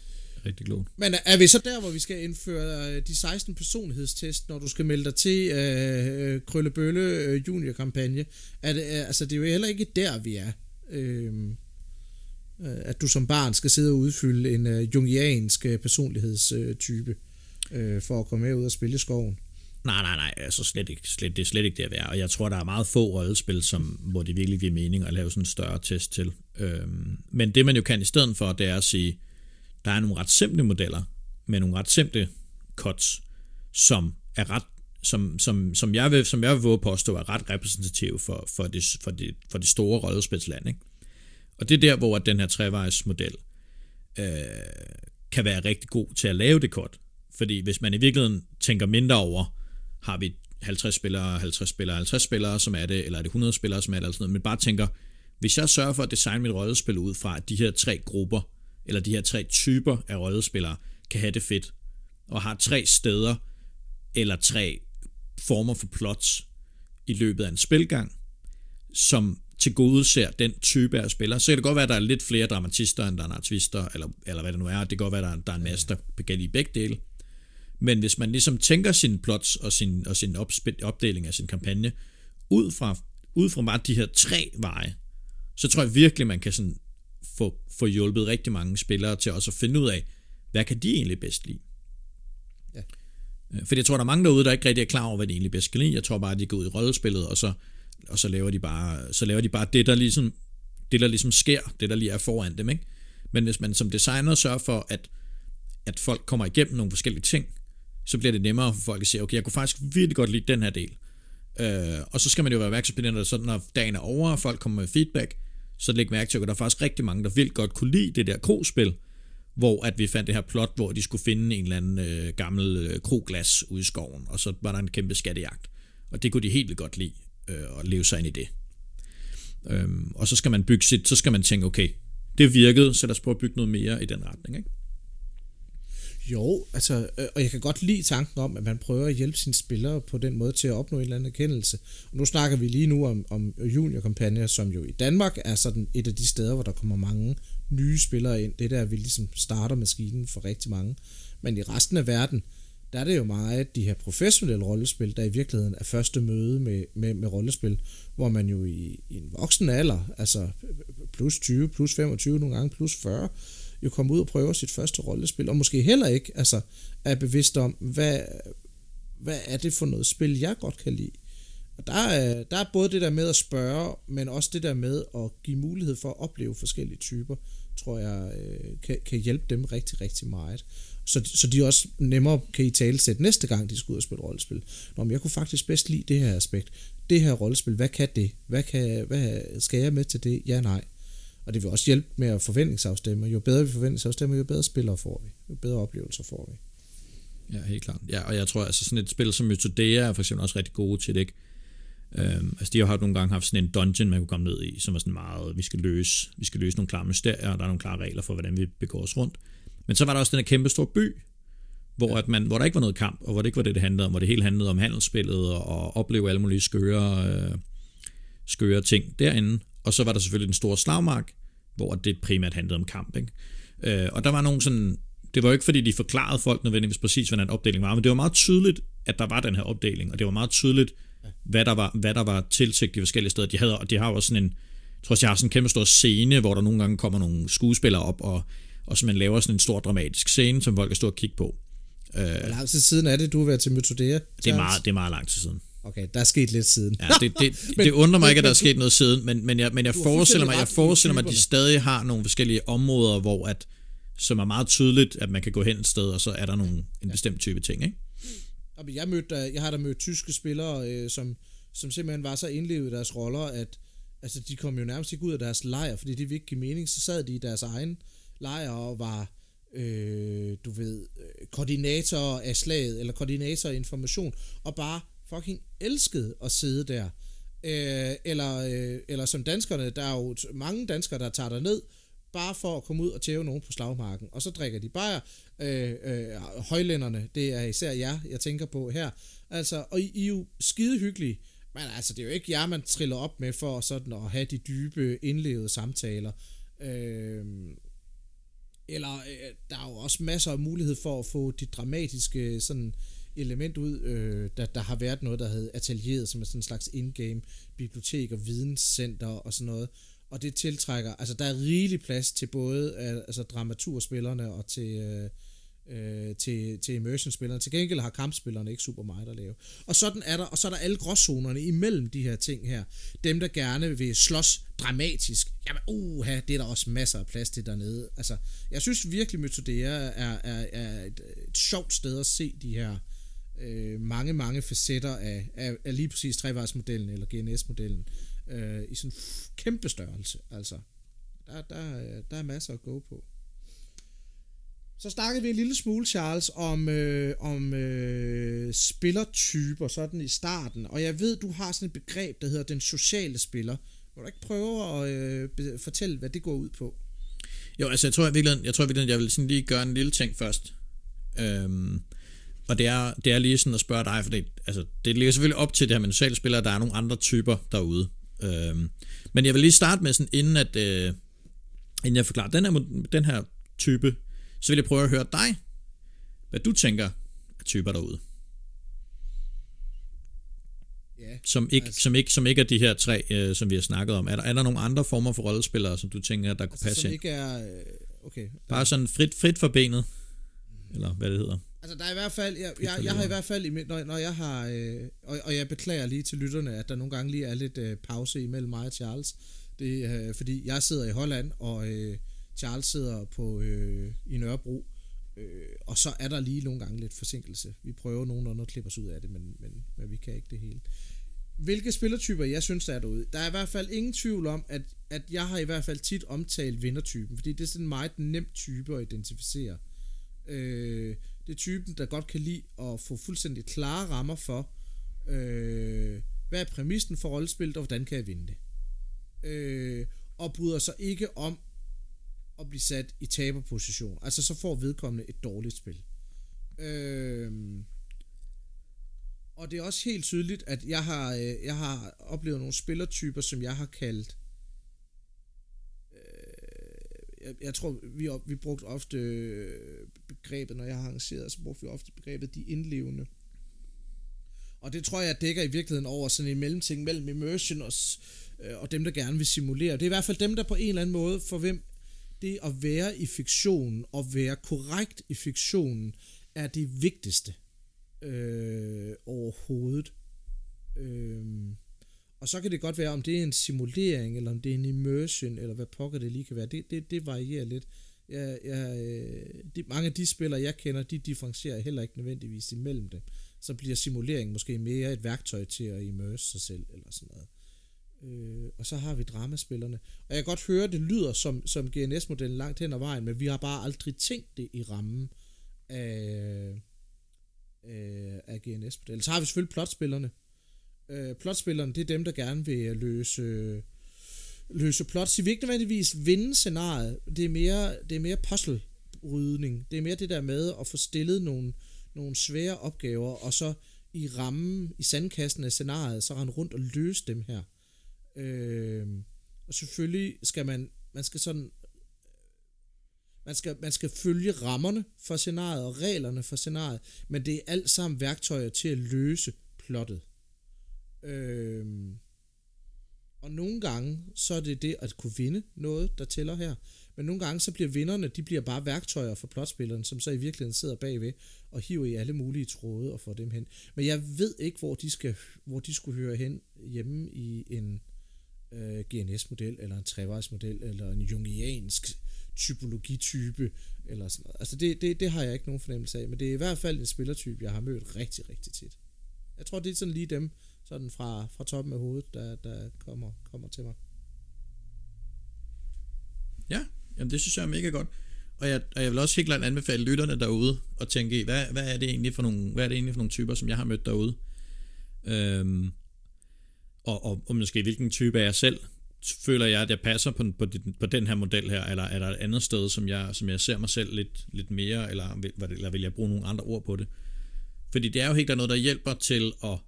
rigtig klogt. Men er vi så der, hvor vi skal indføre øh, de 16 personlighedstest, når du skal melde dig til øh, Krøllebølle øh, junior-kampagne? Er det, altså, det er jo heller ikke der, vi er. Øh, Øh, Øh, at du som barn skal sidde og udfylde en øh, jungiansk øh, personlighedstype for at komme med ud og spille i skoven. Nej, nej, nej, altså slet ikke, slet, det er slet ikke det at være. Og jeg tror, der er meget få rollespil, som, hvor det virkelig giver mening at lave sådan en større test til. Øhm, men det man jo kan i stedet for, det er at sige, der er nogle ret simple modeller, med nogle ret simple cuts, som er ret som, som, som jeg vil, som jeg vil påstå, er ret repræsentative for, for, det, for, det, for det store rollespilsland. Ikke? Og det er der, hvor den her trevejsmodel øh, kan være rigtig god til at lave det kort. Fordi hvis man i virkeligheden tænker mindre over, har vi 50 spillere, 50 spillere, 50 spillere, som er det, eller er det 100 spillere, som er det, eller sådan noget, men bare tænker, hvis jeg sørger for at designe mit rollespil ud fra, at de her tre grupper, eller de her tre typer af rollespillere, kan have det fedt, og har tre steder, eller tre former for plots i løbet af en spilgang, som til gode ser den type af spiller. Så kan det godt være, at der er lidt flere dramatister, end der er twister, eller, eller hvad det nu er. Det kan godt være, at der, der er en masse, der kan i begge dele. Men hvis man ligesom tænker sin plots og sin, og sin opspil, opdeling af sin kampagne, ud fra ud fra bare de her tre veje, så tror jeg virkelig, man kan sådan få, få hjulpet rigtig mange spillere til også at finde ud af, hvad kan de egentlig bedst lide. Ja. Øh, Fordi jeg tror, der er mange derude, der ikke rigtig er klar over, hvad de egentlig bedst kan lide. Jeg tror bare, at de går ud i rollespillet, og så, og så, laver de bare, så laver de bare det, der ligesom, det, der ligesom sker, det, der lige er foran dem. Ikke? Men hvis man som designer sørger for, at, at folk kommer igennem nogle forskellige ting, så bliver det nemmere for folk at sige, okay, jeg kunne faktisk virkelig godt lide den her del. Øh, og så skal man jo være opmærksom på det, når, når dagen er over, og folk kommer med feedback, så læg mærke til, at der er faktisk rigtig mange, der vil godt kunne lide det der krospil, hvor at vi fandt det her plot, hvor de skulle finde en eller anden øh, gammel øh, kroglas ude i skoven, og så var der en kæmpe skattejagt. Og det kunne de helt vildt godt lide, øh, og leve sig ind i det. Øhm, og så skal man bygge sit, så skal man tænke, okay, det virkede, så lad os prøve at bygge noget mere i den retning, ikke? Jo, altså, øh, og jeg kan godt lide tanken om, at man prøver at hjælpe sine spillere på den måde til at opnå en eller anden erkendelse. Og nu snakker vi lige nu om, om juniorkampagner, som jo i Danmark er sådan et af de steder, hvor der kommer mange nye spillere ind. Det er der, vi ligesom starter maskinen for rigtig mange. Men i resten af verden, der er det jo meget de her professionelle rollespil, der i virkeligheden er første møde med, med, med rollespil, hvor man jo i, i en voksen alder, altså plus 20, plus 25, nogle gange plus 40, jo kommer ud og prøve sit første rollespil, og måske heller ikke altså, er bevidst om, hvad, hvad er det for noget spil, jeg godt kan lide. Og der er, der er både det der med at spørge, men også det der med at give mulighed for at opleve forskellige typer, tror jeg øh, kan, kan hjælpe dem rigtig, rigtig meget. Så, så de også nemmere kan i tale sætte næste gang, de skal ud og spille rollespil. Nå, men jeg kunne faktisk bedst lide det her aspekt. Det her rollespil, hvad kan det? Hvad, kan, hvad skal jeg med til det? Ja, nej. Og det vil også hjælpe med at forventningsafstemme. Jo bedre vi forventningsafstemmer, jo bedre spillere får vi. Jo bedre oplevelser får vi. Ja, helt klart. Ja, og jeg tror, altså sådan et spil som Mytodea er for eksempel også rigtig gode til det, ikke? Øhm, altså de har nogle gange haft sådan en dungeon, man kunne komme ned i, som var sådan meget, vi skal løse, vi skal løse nogle klare mysterier, og der er nogle klare regler for, hvordan vi begår os rundt. Men så var der også den her kæmpe store by, hvor, at man, hvor der ikke var noget kamp, og hvor det ikke var det, det handlede om, hvor det hele handlede om handelsspillet, og, og opleve alle mulige skøre, øh, skøre ting derinde. Og så var der selvfølgelig den store slagmark, hvor det primært handlede om kamp. Ikke? Øh, og der var nogle sådan, det var jo ikke fordi, de forklarede folk nødvendigvis præcis, hvordan opdelingen var, men det var meget tydeligt, at der var den her opdeling, og det var meget tydeligt, hvad der var, hvad der var tilsigt de forskellige steder. De, havde, og de har jo også sådan en, jeg tror også, de har sådan en kæmpe stor scene, hvor der nogle gange kommer nogle skuespillere op, og, og så man laver sådan en stor dramatisk scene, som folk kan stå og kigge på. Øh, Hvor lang tid siden er det, du har været til Mythodea? Det er, meget, det er meget lang tid siden. Okay, der er sket lidt siden. Ja, det, det, men, det undrer mig ikke, at der er sket noget siden, men, men jeg, men jeg forestiller mig, jeg forestiller mig, at de stadig har nogle forskellige områder, hvor at, som er meget tydeligt, at man kan gå hen et sted, og så er der nogle, en bestemt type ting, ikke? Jeg, mødte, jeg har da mødt tyske spillere, øh, som, som simpelthen var så indlevet i deres roller, at altså, de kom jo nærmest ikke ud af deres lejr, fordi det ville ikke give mening. Så sad de i deres egen lejr og var, øh, du ved, øh, koordinator af slaget, eller koordinator af information, og bare fucking elskede at sidde der. Øh, eller, øh, eller som danskerne, der er jo mange danskere, der tager der ned bare for at komme ud og tæve nogen på slagmarken. Og så drikker de bajer. Øh, øh, højlænderne, det er især jer, jeg tænker på her. Altså, og I, I er jo skide hyggelige. Men altså, det er jo ikke jer, man triller op med for sådan at have de dybe, indlevede samtaler. Øh, eller øh, der er jo også masser af mulighed for at få de dramatiske øh, sådan element ud, øh, der, der har været noget, der hed atelieret, som er sådan en slags in-game bibliotek og videnscenter og sådan noget. Og det tiltrækker, altså der er rigelig plads til både altså dramaturspillerne og til, øh, øh, til, til immersion-spillerne. Til gengæld har kampspillerne ikke super meget at lave. Og sådan er der, og så er der alle gråzonerne imellem de her ting her. Dem, der gerne vil slås dramatisk. Jamen, uha, det er der også masser af plads til dernede. Altså, jeg synes virkelig, Mythodea er, er, er et, et sjovt sted at se de her øh, mange, mange facetter af, af, af lige præcis trevejsmodellen eller GNS-modellen øh, i sådan kæmpe størrelse. Altså, der, der, der er masser at gå på. Så snakkede vi en lille smule, Charles, om, øh, om øh, spillertyper sådan i starten. Og jeg ved, du har sådan et begreb, der hedder den sociale spiller. Må du ikke prøve at øh, fortælle, hvad det går ud på? Jo, altså jeg tror jeg virkelig, jeg, tror, jeg, jeg vil sådan lige gøre en lille ting først. Øhm, og det er, det er lige sådan at spørge dig, for det, altså, det ligger selvfølgelig op til det her med sociale spillere, der er nogle andre typer derude. Øhm, men jeg vil lige starte med sådan, inden at, øh, inden jeg forklarer den her, den her type, så vil jeg prøve at høre dig, hvad du tænker af typer derude. Ja, som ikke, altså, som, ikke, som ikke er de her tre, øh, som vi har snakket om. Er der, er der nogle andre former for rollespillere, som du tænker, der kunne altså, passe som ind? ikke er... øh, Okay. Bare sådan frit, frit for benet, eller hvad det hedder. Altså, der er i hvert fald, jeg, jeg, jeg har i hvert fald, når, når jeg har, øh, og, og jeg beklager lige til lytterne, at der nogle gange lige er lidt øh, pause imellem mig og Charles. Det er, øh, fordi jeg sidder i Holland, og øh, Charles sidder på øh, i Nørrebro, øh, og så er der lige nogle gange lidt forsinkelse. Vi prøver nogenlunde at klippe os ud af det, men, men, men vi kan ikke det hele. Hvilke spillertyper jeg synes, der er derude? Der er i hvert fald ingen tvivl om, at, at jeg har i hvert fald tit omtalt vindertypen, fordi det er sådan en meget nem type at identificere. Øh, det er typen, der godt kan lide at få fuldstændig klare rammer for, øh, hvad er præmissen for rollespillet, og hvordan kan jeg vinde det. Øh, og bryder sig ikke om at blive sat i taberposition. Altså så får vedkommende et dårligt spil. Øhm, og det er også helt tydeligt, at jeg har, øh, jeg har oplevet nogle spillertyper, som jeg har kaldt øh, jeg, jeg tror, vi, op- vi brugte ofte øh, begrebet, når jeg har arrangeret, så brugte vi ofte begrebet de indlevende. Og det tror jeg dækker i virkeligheden over sådan en mellemting mellem immersion og, øh, og dem, der gerne vil simulere. Det er i hvert fald dem, der på en eller anden måde, for hvem det at være i fiktionen og være korrekt i fiktionen, er det vigtigste øh, overhovedet. Øh, og så kan det godt være, om det er en simulering, eller om det er en immersion, eller hvad pokker det lige kan være. Det, det, det varierer lidt. Jeg, jeg, øh, de, mange af de spillere, jeg kender, de differencierer heller ikke nødvendigvis imellem dem. Så bliver simulering måske mere et værktøj til at immerse sig selv, eller sådan noget. Øh, Øh, og så har vi dramaspillerne. Og jeg kan godt høre, det lyder som, som GNS-modellen langt hen ad vejen, men vi har bare aldrig tænkt det i rammen af, øh, af, af GNS-modellen. Så har vi selvfølgelig plotspillerne. Øh, plotspillerne, det er dem, der gerne vil løse, løse plots. De vil ikke nødvendigvis vinde scenariet. Det er mere, det er mere puzzle-rydning. Det er mere det der med at få stillet nogle, nogle svære opgaver, og så i rammen, i sandkassen af scenariet, så rende rundt og løse dem her. Øh, og selvfølgelig skal man, man skal sådan, man skal, man skal følge rammerne for scenariet og reglerne for scenariet, men det er alt sammen værktøjer til at løse plottet. Øh, og nogle gange, så er det det at kunne vinde noget, der tæller her. Men nogle gange, så bliver vinderne, de bliver bare værktøjer for plotspilleren, som så i virkeligheden sidder bagved og hiver i alle mulige tråde og får dem hen. Men jeg ved ikke, hvor de, skal, hvor de skulle høre hen hjemme i en øh, GNS-model, eller en trevejsmodel, eller en jungiansk typologitype, eller sådan noget. Altså det, det, det har jeg ikke nogen fornemmelse af, men det er i hvert fald en spillertype, jeg har mødt rigtig, rigtig tit. Jeg tror, det er sådan lige dem, sådan fra, fra toppen af hovedet, der, der kommer, kommer til mig. Ja, jamen det synes jeg er mega godt. Og jeg, og jeg vil også helt klart anbefale lytterne derude at tænke i, hvad, hvad, er det egentlig for nogle, hvad er det egentlig for nogle typer, som jeg har mødt derude? Øhm, og, og, og måske hvilken type er jeg selv? Føler jeg, at jeg passer på, på, den- på den her model her, eller er der et andet sted, som jeg, som jeg ser mig selv lidt, lidt mere, eller, vil- eller vil jeg bruge nogle andre ord på det? Fordi det er jo helt klart noget, der hjælper til at,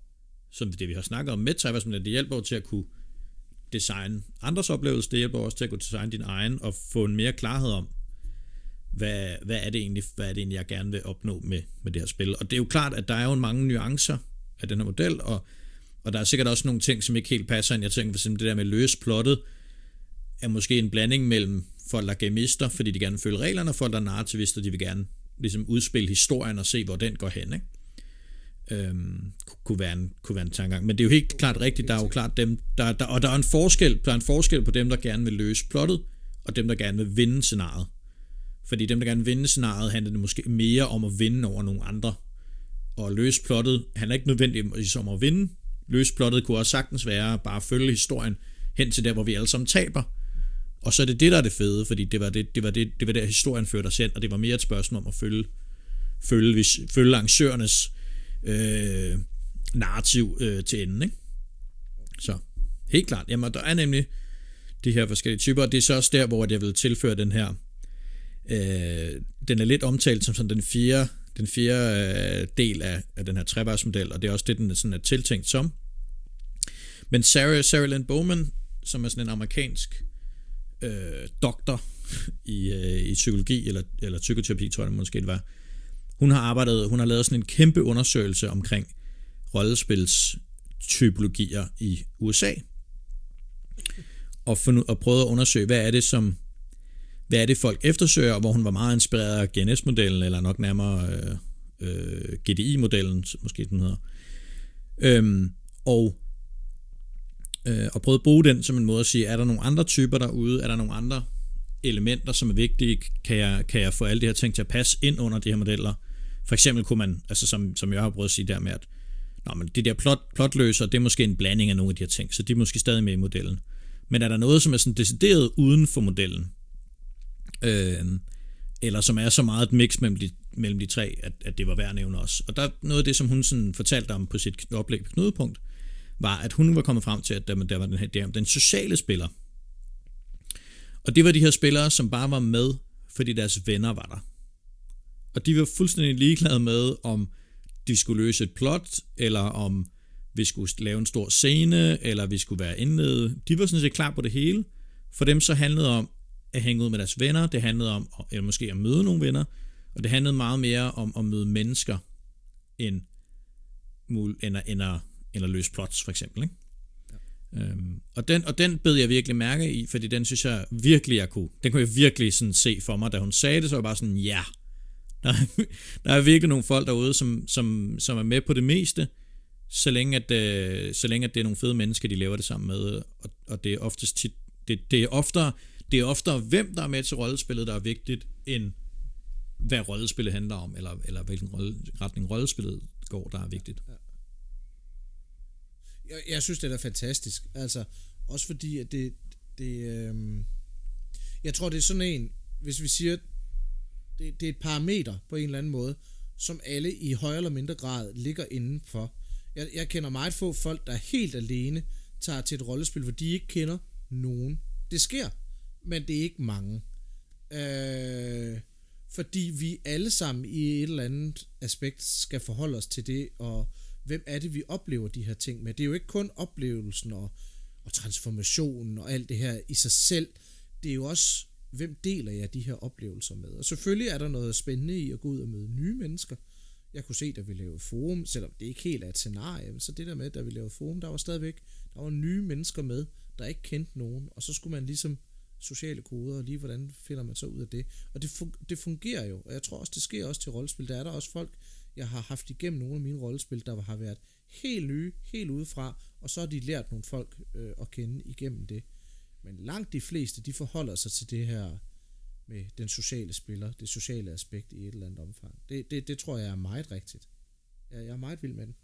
som det vi har snakket om med Tybers, det hjælper jo til at kunne designe andres oplevelse, det hjælper også til at kunne designe din egen, og få en mere klarhed om, hvad, hvad, er det egentlig, hvad er det egentlig, jeg gerne vil opnå med, med det her spil. Og det er jo klart, at der er jo mange nuancer af den her model, og, og der er sikkert også nogle ting, som ikke helt passer ind. Jeg tænker for eksempel det der med løs plottet, er måske en blanding mellem folk, der er gamister, fordi de gerne vil følge reglerne, og folk, der er narrativister, de vil gerne ligesom udspille historien og se, hvor den går hen. Ikke? Øhm, kunne, være en, kunne være en tankegang. Men det er jo helt klart rigtigt, der er jo klart dem, der, der, og der er en forskel, der er en forskel på dem, der gerne vil løse plottet, og dem, der gerne vil vinde scenariet. Fordi dem, der gerne vil vinde scenariet, handler det måske mere om at vinde over nogle andre. Og løse plottet handler ikke nødvendigvis om at vinde. Løsplottet kunne også sagtens være bare at følge historien hen til der, hvor vi alle sammen taber. Og så er det det, der er det fede, fordi det var, det, det var, det, det var der, historien førte os hen, og det var mere et spørgsmål om at følge, følge, følge arrangørernes øh, narrativ øh, til enden. Ikke? Så helt klart. Jamen, der er nemlig de her forskellige typer, og det er så også der, hvor jeg vil tilføre den her øh, den er lidt omtalt som sådan den fjerde, den fjerde øh, del af, af den her trevejsmodel, og det er også det, den er sådan er tiltænkt som. Men Sarah, Sarah Lynn Bowman, som er sådan en amerikansk øh, doktor i, øh, i psykologi, eller, eller psykoterapi, tror jeg det måske det var, hun har arbejdet, hun har lavet sådan en kæmpe undersøgelse omkring rollespils typologier i USA. Og, fundet, og prøvet at undersøge, hvad er det, som hvad er det, folk eftersøger, hvor hun var meget inspireret af GNS-modellen, eller nok nærmere øh, øh, GDI-modellen, måske den hedder. Øhm, og, øh, og prøvede at bruge den som en måde at sige, er der nogle andre typer derude, er der nogle andre elementer, som er vigtige, kan jeg, kan jeg få alle de her ting til at passe ind under de her modeller. For eksempel kunne man, altså som, som jeg har prøvet at sige der med, at Nå, men det der plot, plotløser, det er måske en blanding af nogle af de her ting, så de er måske stadig med i modellen. Men er der noget, som er sådan decideret uden for modellen, øh, eller som er så meget et mix mellem de, mellem de tre, at, at det var værd at nævne også. Og der noget af det, som hun sådan fortalte om på sit oplæg på knudepunkt, var, at hun var kommet frem til, at der, der var den her der, den sociale spiller. Og det var de her spillere, som bare var med, fordi deres venner var der. Og de var fuldstændig ligeglade med, om de skulle løse et plot, eller om vi skulle lave en stor scene, eller vi skulle være indledet. De var sådan set klar på det hele. For dem så handlede om at hænge ud med deres venner, det handlede om, eller måske at møde nogle venner, og det handlede meget mere om at møde mennesker, end, end, at, end, at, end at løse plots, for eksempel. Ikke? Ja. Øhm, og, den, og den bed jeg virkelig mærke i, fordi den synes jeg virkelig, jeg kunne. Den kunne jeg virkelig sådan se for mig, da hun sagde det, så var jeg bare sådan, ja, der er, der er virkelig nogle folk derude, som, som, som er med på det meste, så længe, at, øh, så længe at det er nogle fede mennesker, de laver det sammen med, og, og det er oftest tit, det, det er oftere, det er oftere, hvem der er med til rollespillet, der er vigtigt, end hvad rollespillet handler om, eller, eller hvilken rolle, retning rollespillet går, der er vigtigt. Ja. Jeg, jeg synes, det er fantastisk. Altså, også fordi, at det, det øh, jeg tror, det er sådan en, hvis vi siger, det, det er et parameter på en eller anden måde, som alle i højere eller mindre grad ligger indenfor. Jeg, jeg kender meget få folk, der helt alene tager til et rollespil, hvor de ikke kender nogen. Det sker, men det er ikke mange. Øh, fordi vi alle sammen i et eller andet aspekt skal forholde os til det, og hvem er det, vi oplever de her ting med. Det er jo ikke kun oplevelsen og, og transformationen og alt det her i sig selv. Det er jo også hvem deler jeg de her oplevelser med? Og selvfølgelig er der noget spændende i at gå ud og møde nye mennesker. Jeg kunne se, da vi lavede forum, selvom det ikke helt er et scenarie, men så det der med, da vi lavede forum, der var stadigvæk, der var nye mennesker med, der ikke kendte nogen, og så skulle man ligesom sociale koder, og lige hvordan finder man så ud af det. Og det, fun- det fungerer jo, og jeg tror også, det sker også til rollespil. Der er der også folk, jeg har haft igennem nogle af mine rollespil, der har været helt nye, helt udefra, og så har de lært nogle folk øh, at kende igennem det. Men langt de fleste, de forholder sig til det her med den sociale spiller, det sociale aspekt i et eller andet omfang. Det, det, det tror jeg er meget rigtigt. Jeg, jeg er meget vild med den.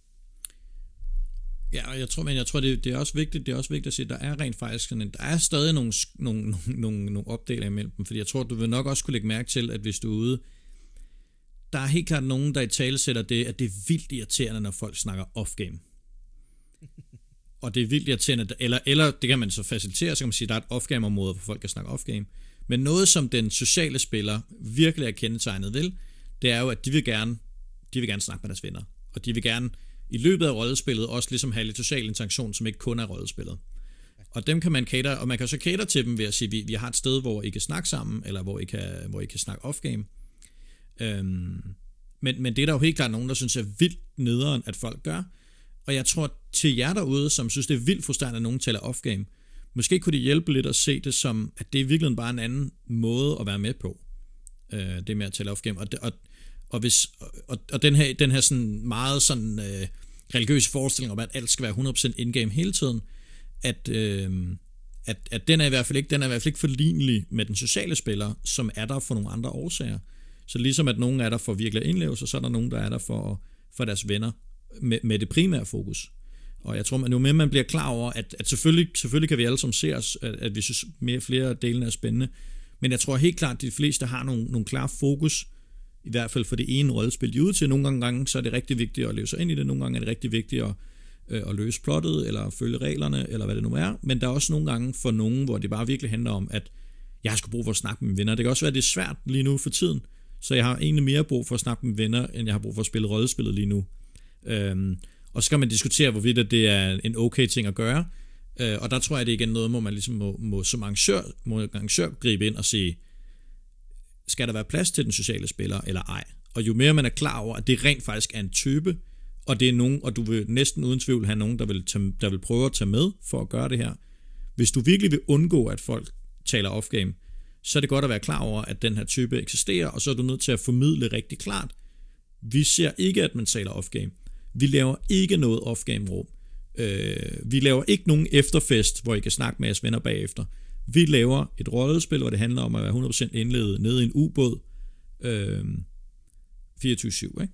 Ja, og jeg tror, men jeg tror, det, det, er også vigtigt, det er også vigtigt at sige, at der er rent faktisk sådan der er stadig nogle, nogle, nogle, nogle opdelinger imellem dem, fordi jeg tror, du vil nok også kunne lægge mærke til, at hvis du er ude, der er helt klart nogen, der i tale sætter det, at det er vildt irriterende, når folk snakker off-game og det er vildt irriterende, eller, eller det kan man så facilitere, så kan man sige, at der er et off-game område, hvor folk kan snakke off-game. Men noget, som den sociale spiller virkelig er kendetegnet ved, det er jo, at de vil gerne, de vil gerne snakke med deres venner. Og de vil gerne i løbet af rollespillet også ligesom have lidt social interaktion, som ikke kun er rollespillet. Og dem kan man cater, og man kan så cater til dem ved at sige, at vi, vi har et sted, hvor I kan snakke sammen, eller hvor I kan, hvor I kan snakke off-game. Øhm, men, men det er der jo helt klart nogen, der synes er vildt nederen, at folk gør, og jeg tror til jer derude, som synes, det er vildt frustrerende, at nogen taler off-game, måske kunne det hjælpe lidt at se det som, at det er virkelig bare en anden måde at være med på. Øh, det med at tale off-game. Og, og, og, hvis, og, og den her, den her sådan meget sådan øh, religiøse forestilling om, at alt skal være 100% in-game hele tiden, at, øh, at, at den er i hvert fald ikke, den er i hvert fald ikke forlignelig med den sociale spiller, som er der for nogle andre årsager. Så ligesom at nogen er der for virkelig at indleve så er der nogen, der er der for, for deres venner med, med det primære fokus. Og jeg tror, at nu mere man bliver klar over, at, at selvfølgelig, selvfølgelig kan vi alle som ser os, at, at vi synes mere flere af delene er spændende, men jeg tror helt klart, at de fleste har nogle, nogle klare fokus, i hvert fald for det ene rollespil, de er ude til. Nogle gange, så er det rigtig vigtigt at leve sig ind i det, nogle gange er det rigtig vigtigt at, øh, at løse plottet, eller følge reglerne, eller hvad det nu er. Men der er også nogle gange for nogen, hvor det bare virkelig handler om, at jeg skal sgu brug for at snakke med mine venner. Det kan også være, at det er svært lige nu for tiden, så jeg har egentlig mere brug for at snakke med venner, end jeg har brug for at spille rollespillet lige nu. Øhm, og så kan man diskutere, hvorvidt det er en okay ting at gøre. Øh, og der tror jeg, det er igen noget, hvor man ligesom må, må som arrangør, må arrangør gribe ind og sige, skal der være plads til den sociale spiller, eller ej? Og jo mere man er klar over, at det rent faktisk er en type, og det er nogen, og du vil næsten uden tvivl have nogen, der vil, tage, der vil prøve at tage med for at gøre det her. Hvis du virkelig vil undgå, at folk taler off-game, så er det godt at være klar over, at den her type eksisterer, og så er du nødt til at formidle rigtig klart. Vi ser ikke, at man taler off-game. Vi laver ikke noget off-game rum. Øh, vi laver ikke nogen efterfest, hvor I kan snakke med jeres venner bagefter. Vi laver et rollespil, hvor det handler om at være 100% indledet nede i en ubåd. Øh, 24-7, ikke?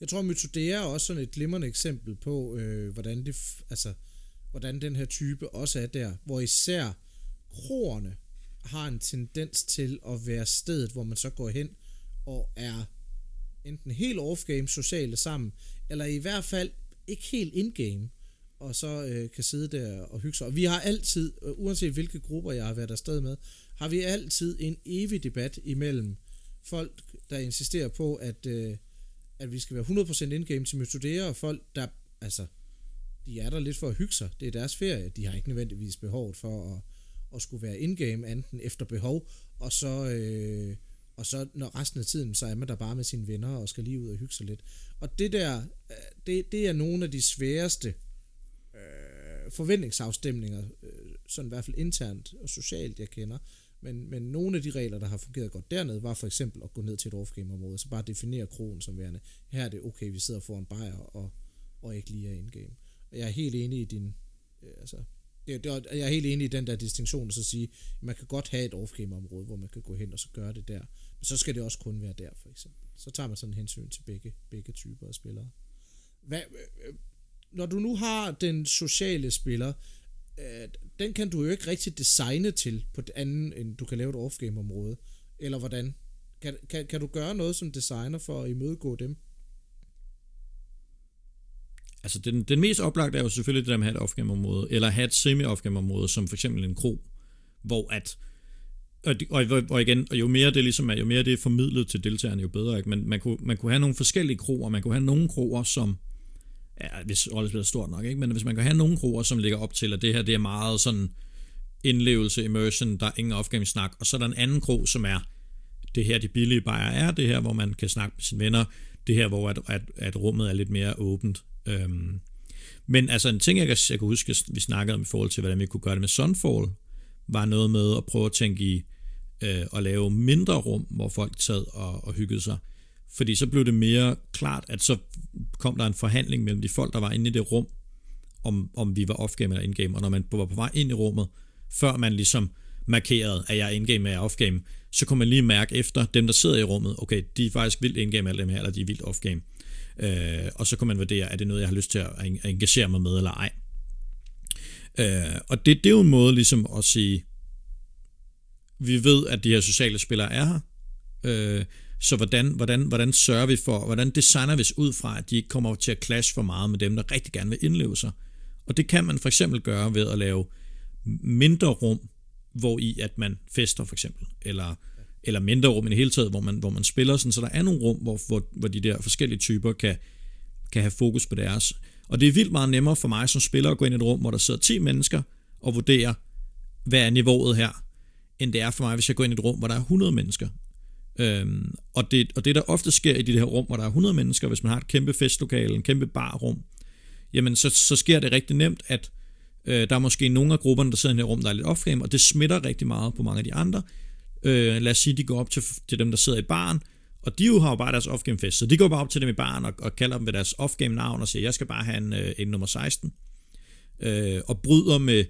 Jeg tror, Mytodea er også sådan et glimrende eksempel på, øh, hvordan, det, altså, hvordan den her type også er der, hvor især kroerne har en tendens til at være stedet, hvor man så går hen og er enten helt off-game sociale sammen, eller i hvert fald ikke helt in-game, og så øh, kan sidde der og hygge sig. Og vi har altid, øh, uanset hvilke grupper jeg har været afsted med, har vi altid en evig debat imellem folk, der insisterer på, at, øh, at vi skal være 100% in-game til metodere, og folk, der, altså, de er der lidt for at hygge sig. Det er deres ferie. De har ikke nødvendigvis behovet for at, at skulle være in-game, enten efter behov, og så, øh, og så når resten af tiden, så er man der bare med sine venner og skal lige ud og hygge sig lidt. Og det der, øh, det, det er nogle af de sværeste øh, forventningsafstemninger, øh, sådan i hvert fald internt og socialt, jeg kender. Men, men nogle af de regler, der har fungeret godt dernede, var for eksempel at gå ned til et off-game-område, så bare definere krogen som værende, her er det okay, vi sidder foran bajer og, og ikke lige er in-game. Og jeg er helt enig i din, øh, altså, det, det, jeg er helt enig i den der distinktion, så at sige, man kan godt have et off-game-område, hvor man kan gå hen og så gøre det der, men så skal det også kun være der, for eksempel. Så tager man sådan hensyn til begge, begge typer af spillere. Hvad, øh, øh når du nu har den sociale spiller, øh, den kan du jo ikke rigtig designe til på det andet, end du kan lave et off-game område. Eller hvordan? Kan, kan, kan du gøre noget som designer for at imødegå dem? Altså, den, den mest oplagte er jo selvfølgelig det der med at have et off-game område, eller have et semi-off-game område, som for eksempel en kro, hvor at og, og, og igen, og jo mere det ligesom er, jo mere det er formidlet til deltagerne, jo bedre. Ikke? Men man kunne, man kunne have nogle forskellige kroer, man kunne have nogle kroer, som ja, hvis rollespillet er stort nok, ikke? men hvis man kan have nogle kroer, som ligger op til, at det her det er meget sådan indlevelse, immersion, der er ingen off snak, og så er der en anden kro, som er det her, de billige bare er, det her, hvor man kan snakke med sine venner, det her, hvor at, at, at rummet er lidt mere åbent. Øhm, men altså en ting, jeg kan, jeg kan huske, vi snakkede om i forhold til, hvordan vi kunne gøre det med Sunfall, var noget med at prøve at tænke i øh, at lave mindre rum, hvor folk sad og, og hyggede sig. Fordi så blev det mere klart, at så kom der en forhandling mellem de folk, der var inde i det rum, om, om vi var off-game eller in-game. Og når man var på vej ind i rummet, før man ligesom markerede, at jeg er in-game eller off-game, så kunne man lige mærke efter dem, der sidder i rummet, okay, de er faktisk vildt in-game alle dem her, eller de er vildt off-game. Øh, og så kan man vurdere, er det noget, jeg har lyst til at engagere mig med, eller ej. Øh, og det, det er jo en måde ligesom at sige, vi ved, at de her sociale spillere er her, øh, så hvordan, hvordan, hvordan sørger vi for, hvordan designer vi ud fra, at de ikke kommer til at clash for meget med dem, der rigtig gerne vil indleve sig. Og det kan man for eksempel gøre ved at lave mindre rum, hvor i at man fester for eksempel, eller, eller mindre rum i det hele taget, hvor man, hvor man spiller sådan, så der er nogle rum, hvor, hvor, hvor de der forskellige typer kan, kan have fokus på deres. Og det er vildt meget nemmere for mig som spiller at gå ind i et rum, hvor der sidder 10 mennesker og vurdere, hvad er niveauet her, end det er for mig, hvis jeg går ind i et rum, hvor der er 100 mennesker. Øhm, og, det, og det, der ofte sker i de her rum, hvor der er 100 mennesker, hvis man har et kæmpe festlokale, en kæmpe barrum, jamen så, så sker det rigtig nemt, at øh, der er måske nogle af grupperne, der sidder i det her rum, der er lidt off og det smitter rigtig meget på mange af de andre. Øh, lad os sige, de går op til, til dem, der sidder i baren, og de jo har jo bare deres off fest, så de går bare op til dem i baren og, og kalder dem ved deres off navn og siger, jeg skal bare have en, øh, en nummer 16. Øh, og bryder med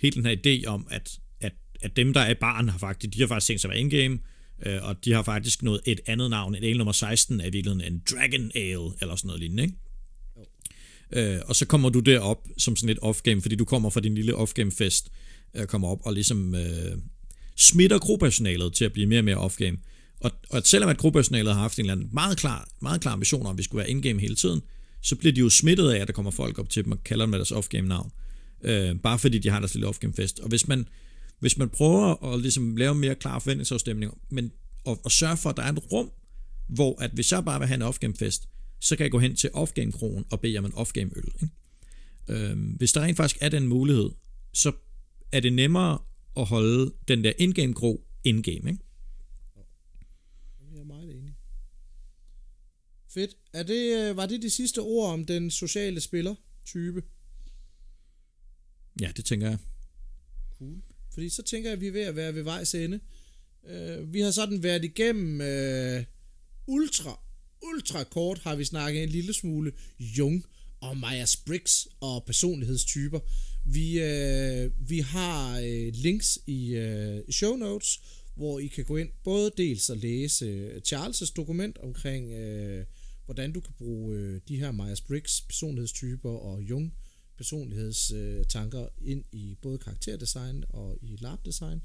hele den her idé om, at, at, at dem, der er i baren, har faktisk, de har faktisk tænkt sig at være in-game, øh, og de har faktisk noget et andet navn, Et ale nummer 16 er i virkeligheden en Dragon Ale, eller sådan noget lignende, ikke? Øh, og så kommer du derop som sådan et off-game, fordi du kommer fra din lille off-game fest, øh, kommer op og ligesom øh, smitter gruppepersonalet til at blive mere og mere off-game. Og, og selvom at gruppepersonalet har haft en eller anden meget klar, meget klar ambition om, at vi skulle være in-game hele tiden, så bliver de jo smittet af, at der kommer folk op til dem og kalder dem med deres off-game navn. Øh, bare fordi de har deres lille off-game fest. Og hvis man, hvis man prøver at ligesom lave mere klar forventningsafstemning, men og, og sørge for, at der er et rum, hvor at hvis jeg bare vil have en off-game fest, så kan jeg gå hen til off-game kronen og bede om en off-game øl. Ikke? Øhm, hvis der rent faktisk er den mulighed, så er det nemmere at holde den der in-game kro in-game. Ikke? Jeg er meget enig. Fedt. Er det, øh, var det de sidste ord om den sociale spiller-type? Ja, det tænker jeg. Cool. Fordi så tænker jeg, at vi er ved at være ved vejs ende. Øh, vi har sådan været igennem øh, ultra, ultra kort har vi snakket en lille smule Jung og Myers-Briggs og personlighedstyper. Vi, øh, vi har øh, links i øh, show notes, hvor I kan gå ind både dels at læse øh, Charles' dokument omkring, øh, hvordan du kan bruge øh, de her Myers-Briggs personlighedstyper og Jung personlighedstanker ind i både karakterdesign og i labdesign.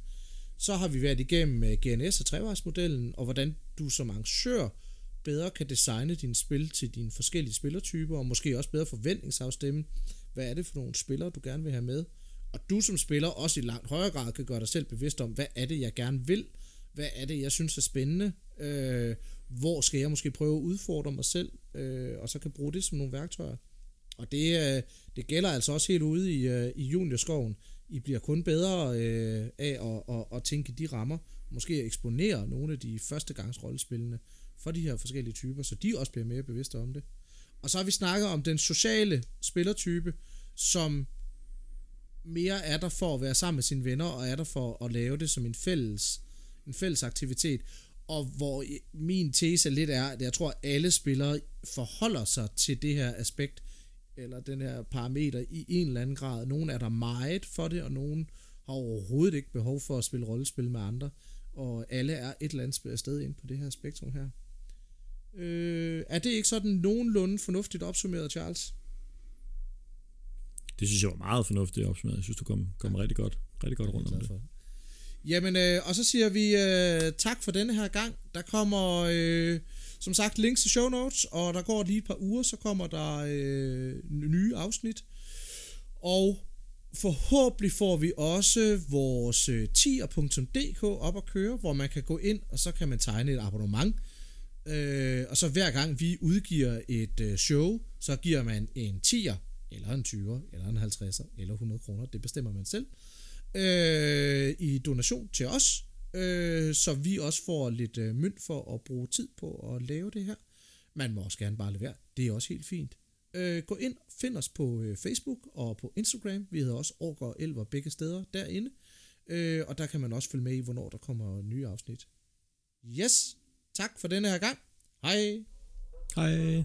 Så har vi været igennem øh, GNS og trevejsmodellen, og hvordan du som arrangør bedre kan designe dine spil til dine forskellige spillertyper, og måske også bedre forventningsafstemme, hvad er det for nogle spillere, du gerne vil have med. Og du som spiller også i langt højere grad kan gøre dig selv bevidst om, hvad er det, jeg gerne vil, hvad er det, jeg synes er spændende, øh, hvor skal jeg måske prøve at udfordre mig selv, øh, og så kan bruge det som nogle værktøjer. Og det, øh, det gælder altså også helt ude i, øh, i juniorskoven. I bliver kun bedre øh, af at, at, at tænke de rammer. Måske eksponere nogle af de førstegangs rollespillende for de her forskellige typer, så de også bliver mere bevidste om det. Og så har vi snakket om den sociale spillertype, som mere er der for at være sammen med sine venner, og er der for at lave det som en fælles, en fælles aktivitet. Og hvor min tese lidt er, at jeg tror, at alle spillere forholder sig til det her aspekt eller den her parameter i en eller anden grad. Nogle er der meget for det, og nogen har overhovedet ikke behov for at spille rollespil med andre, og alle er et eller andet sted ind på det her spektrum her. Øh, er det ikke sådan nogenlunde fornuftigt opsummeret, Charles? Det synes jeg var meget fornuftigt opsummeret. Jeg synes, du kom, kom ja. rigtig godt, rigtig godt rundt om det. For. Jamen, øh, og så siger vi øh, tak for denne her gang. Der kommer... Øh, som sagt, links til show notes, og der går lige et par uger, så kommer der øh, nye afsnit. Og forhåbentlig får vi også vores øh, tier.dk op at køre, hvor man kan gå ind, og så kan man tegne et abonnement. Øh, og så hver gang vi udgiver et øh, show, så giver man en 10'er, eller en 20'er, eller en 50'er, eller 100 kroner, det bestemmer man selv, øh, Øh, i donation til os øh, så vi også får lidt øh, mønt for at bruge tid på at lave det her. Man må også gerne bare levere. Det er også helt fint. Øh, gå ind, find os på øh, Facebook og på Instagram. Vi hedder også Orker og Elver begge steder derinde. Øh, og der kan man også følge med i, hvornår der kommer nye afsnit. Yes, tak for denne her gang. Hej. Hej.